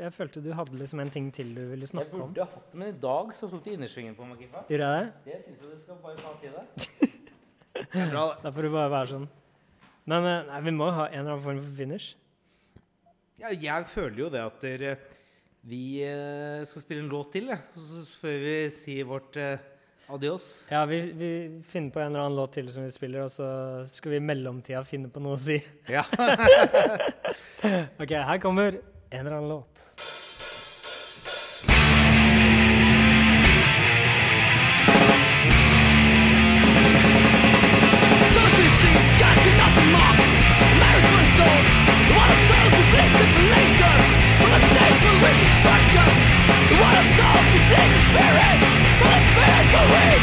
Jeg følte du hadde liksom en ting til du ville snakke om. burde om. hatt det, men i dag så tok du innersvingen på meg, Gjorde jeg det? Det syns jeg du skal bare ta til deg. Det er bra, det. Da får du bare være sånn. Men øh, nei, vi må jo ha en eller annen form for finish. Ja, jeg føler jo det at dere, vi eh, skal spille en låt til, jeg. Før vi sier vårt eh, adios. Ja, vi, vi finner på en eller annen låt til som vi spiller, og så skal vi i mellomtida finne på noe å si. Ja. Ok, her kommer en eller annen låt.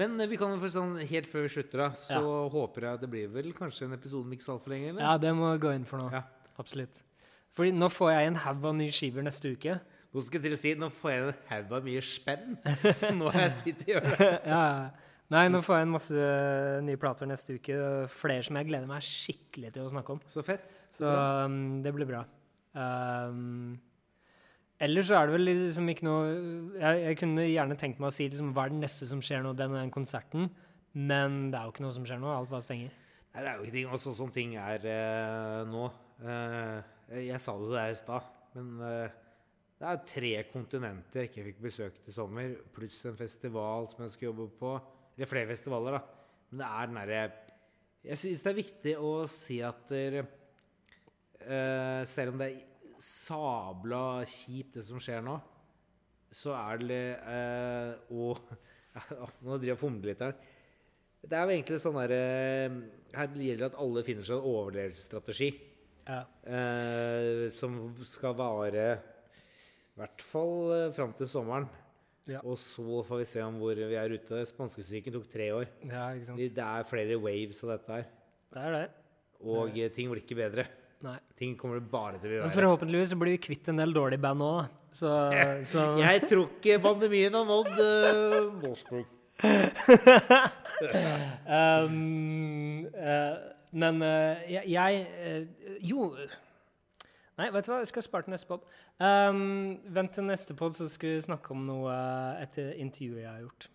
Men eh, vi kan få sånn helt før vi slutter, da, så håper jeg det blir vel kanskje en episode med ikke så altfor lenge? eller? Ja, det må jeg gå inn for nå. Ja. Absolutt. Fordi nå får jeg en haug av nye skiver neste uke. Nå skal jeg til å si, nå får jeg en haug av mye spenn, så nå har jeg tid til å gjøre det. ja. Nei, nå får jeg en masse eh, nye plater neste uke. Flere som jeg gleder meg skikkelig til å snakke om. Så fett. Så um, det blir bra. Um, ellers så er det vel liksom ikke noe Jeg, jeg kunne gjerne tenkt meg å si liksom, hva er det neste som skjer nå, den og den konserten. Men det er jo ikke noe som skjer nå. Alt bare stenger. Nei, det er jo ikke ting, altså, sånn ting er eh, nå. Eh, jeg sa det til deg i stad, men eh, det er tre kontinenter jeg ikke fikk besøkt i sommer, pluss en festival som jeg skal jobbe på. Eller flere festivaler, da. Men det er den derre Jeg syns det er viktig å si at dere, eh, selv om det er sabla kjipt, det som skjer nå, så er det eh, Og Nå driver jeg og fomler litt her. Det er jo egentlig sånn der eh, Her gjelder det at alle finner seg en overlevelsesstrategi. Ja. Eh, som skal vare i hvert fall eh, fram til sommeren. Ja. Og så får vi se om hvor vi er ute. Spanskesyken tok tre år. ja. Det er flere waves av dette her. Det er det. Og eh, ting blir ikke bedre. Nei. Ting kommer det bare til å bli Men forhåpentligvis så blir vi kvitt en del dårlige band òg. Så, så Jeg tror ikke pandemien har nådd uh, Morsbrug. um, uh, Men uh, jeg, jeg Jo Nei, vet du hva, jeg skal spare til neste pod. Um, vent til neste pod, så skal vi snakke om noe etter intervjuet intervju jeg har gjort.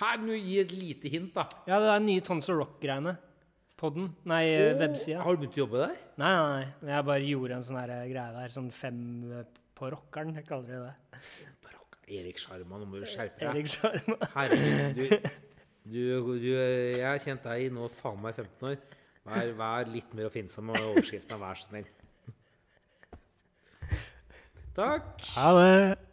Her må du gi et lite hint, da. Ja, det er nye Tons of Rock-greiene. Podden. Nei, oh, websida. Har du begynt å jobbe der? Nei, nei, nei. Jeg bare gjorde en sånn greie der. Sånn fem eh, på rockeren, jeg kaller det det. Erik Sjarma, nå må du skjerpe deg. Erik Sjarma. Herregud, du, du, du, jeg har kjent deg i nå faen meg 15 år. Vær, vær litt mer oppfinnsom med overskriften, vær så snill. Takk. Ha det.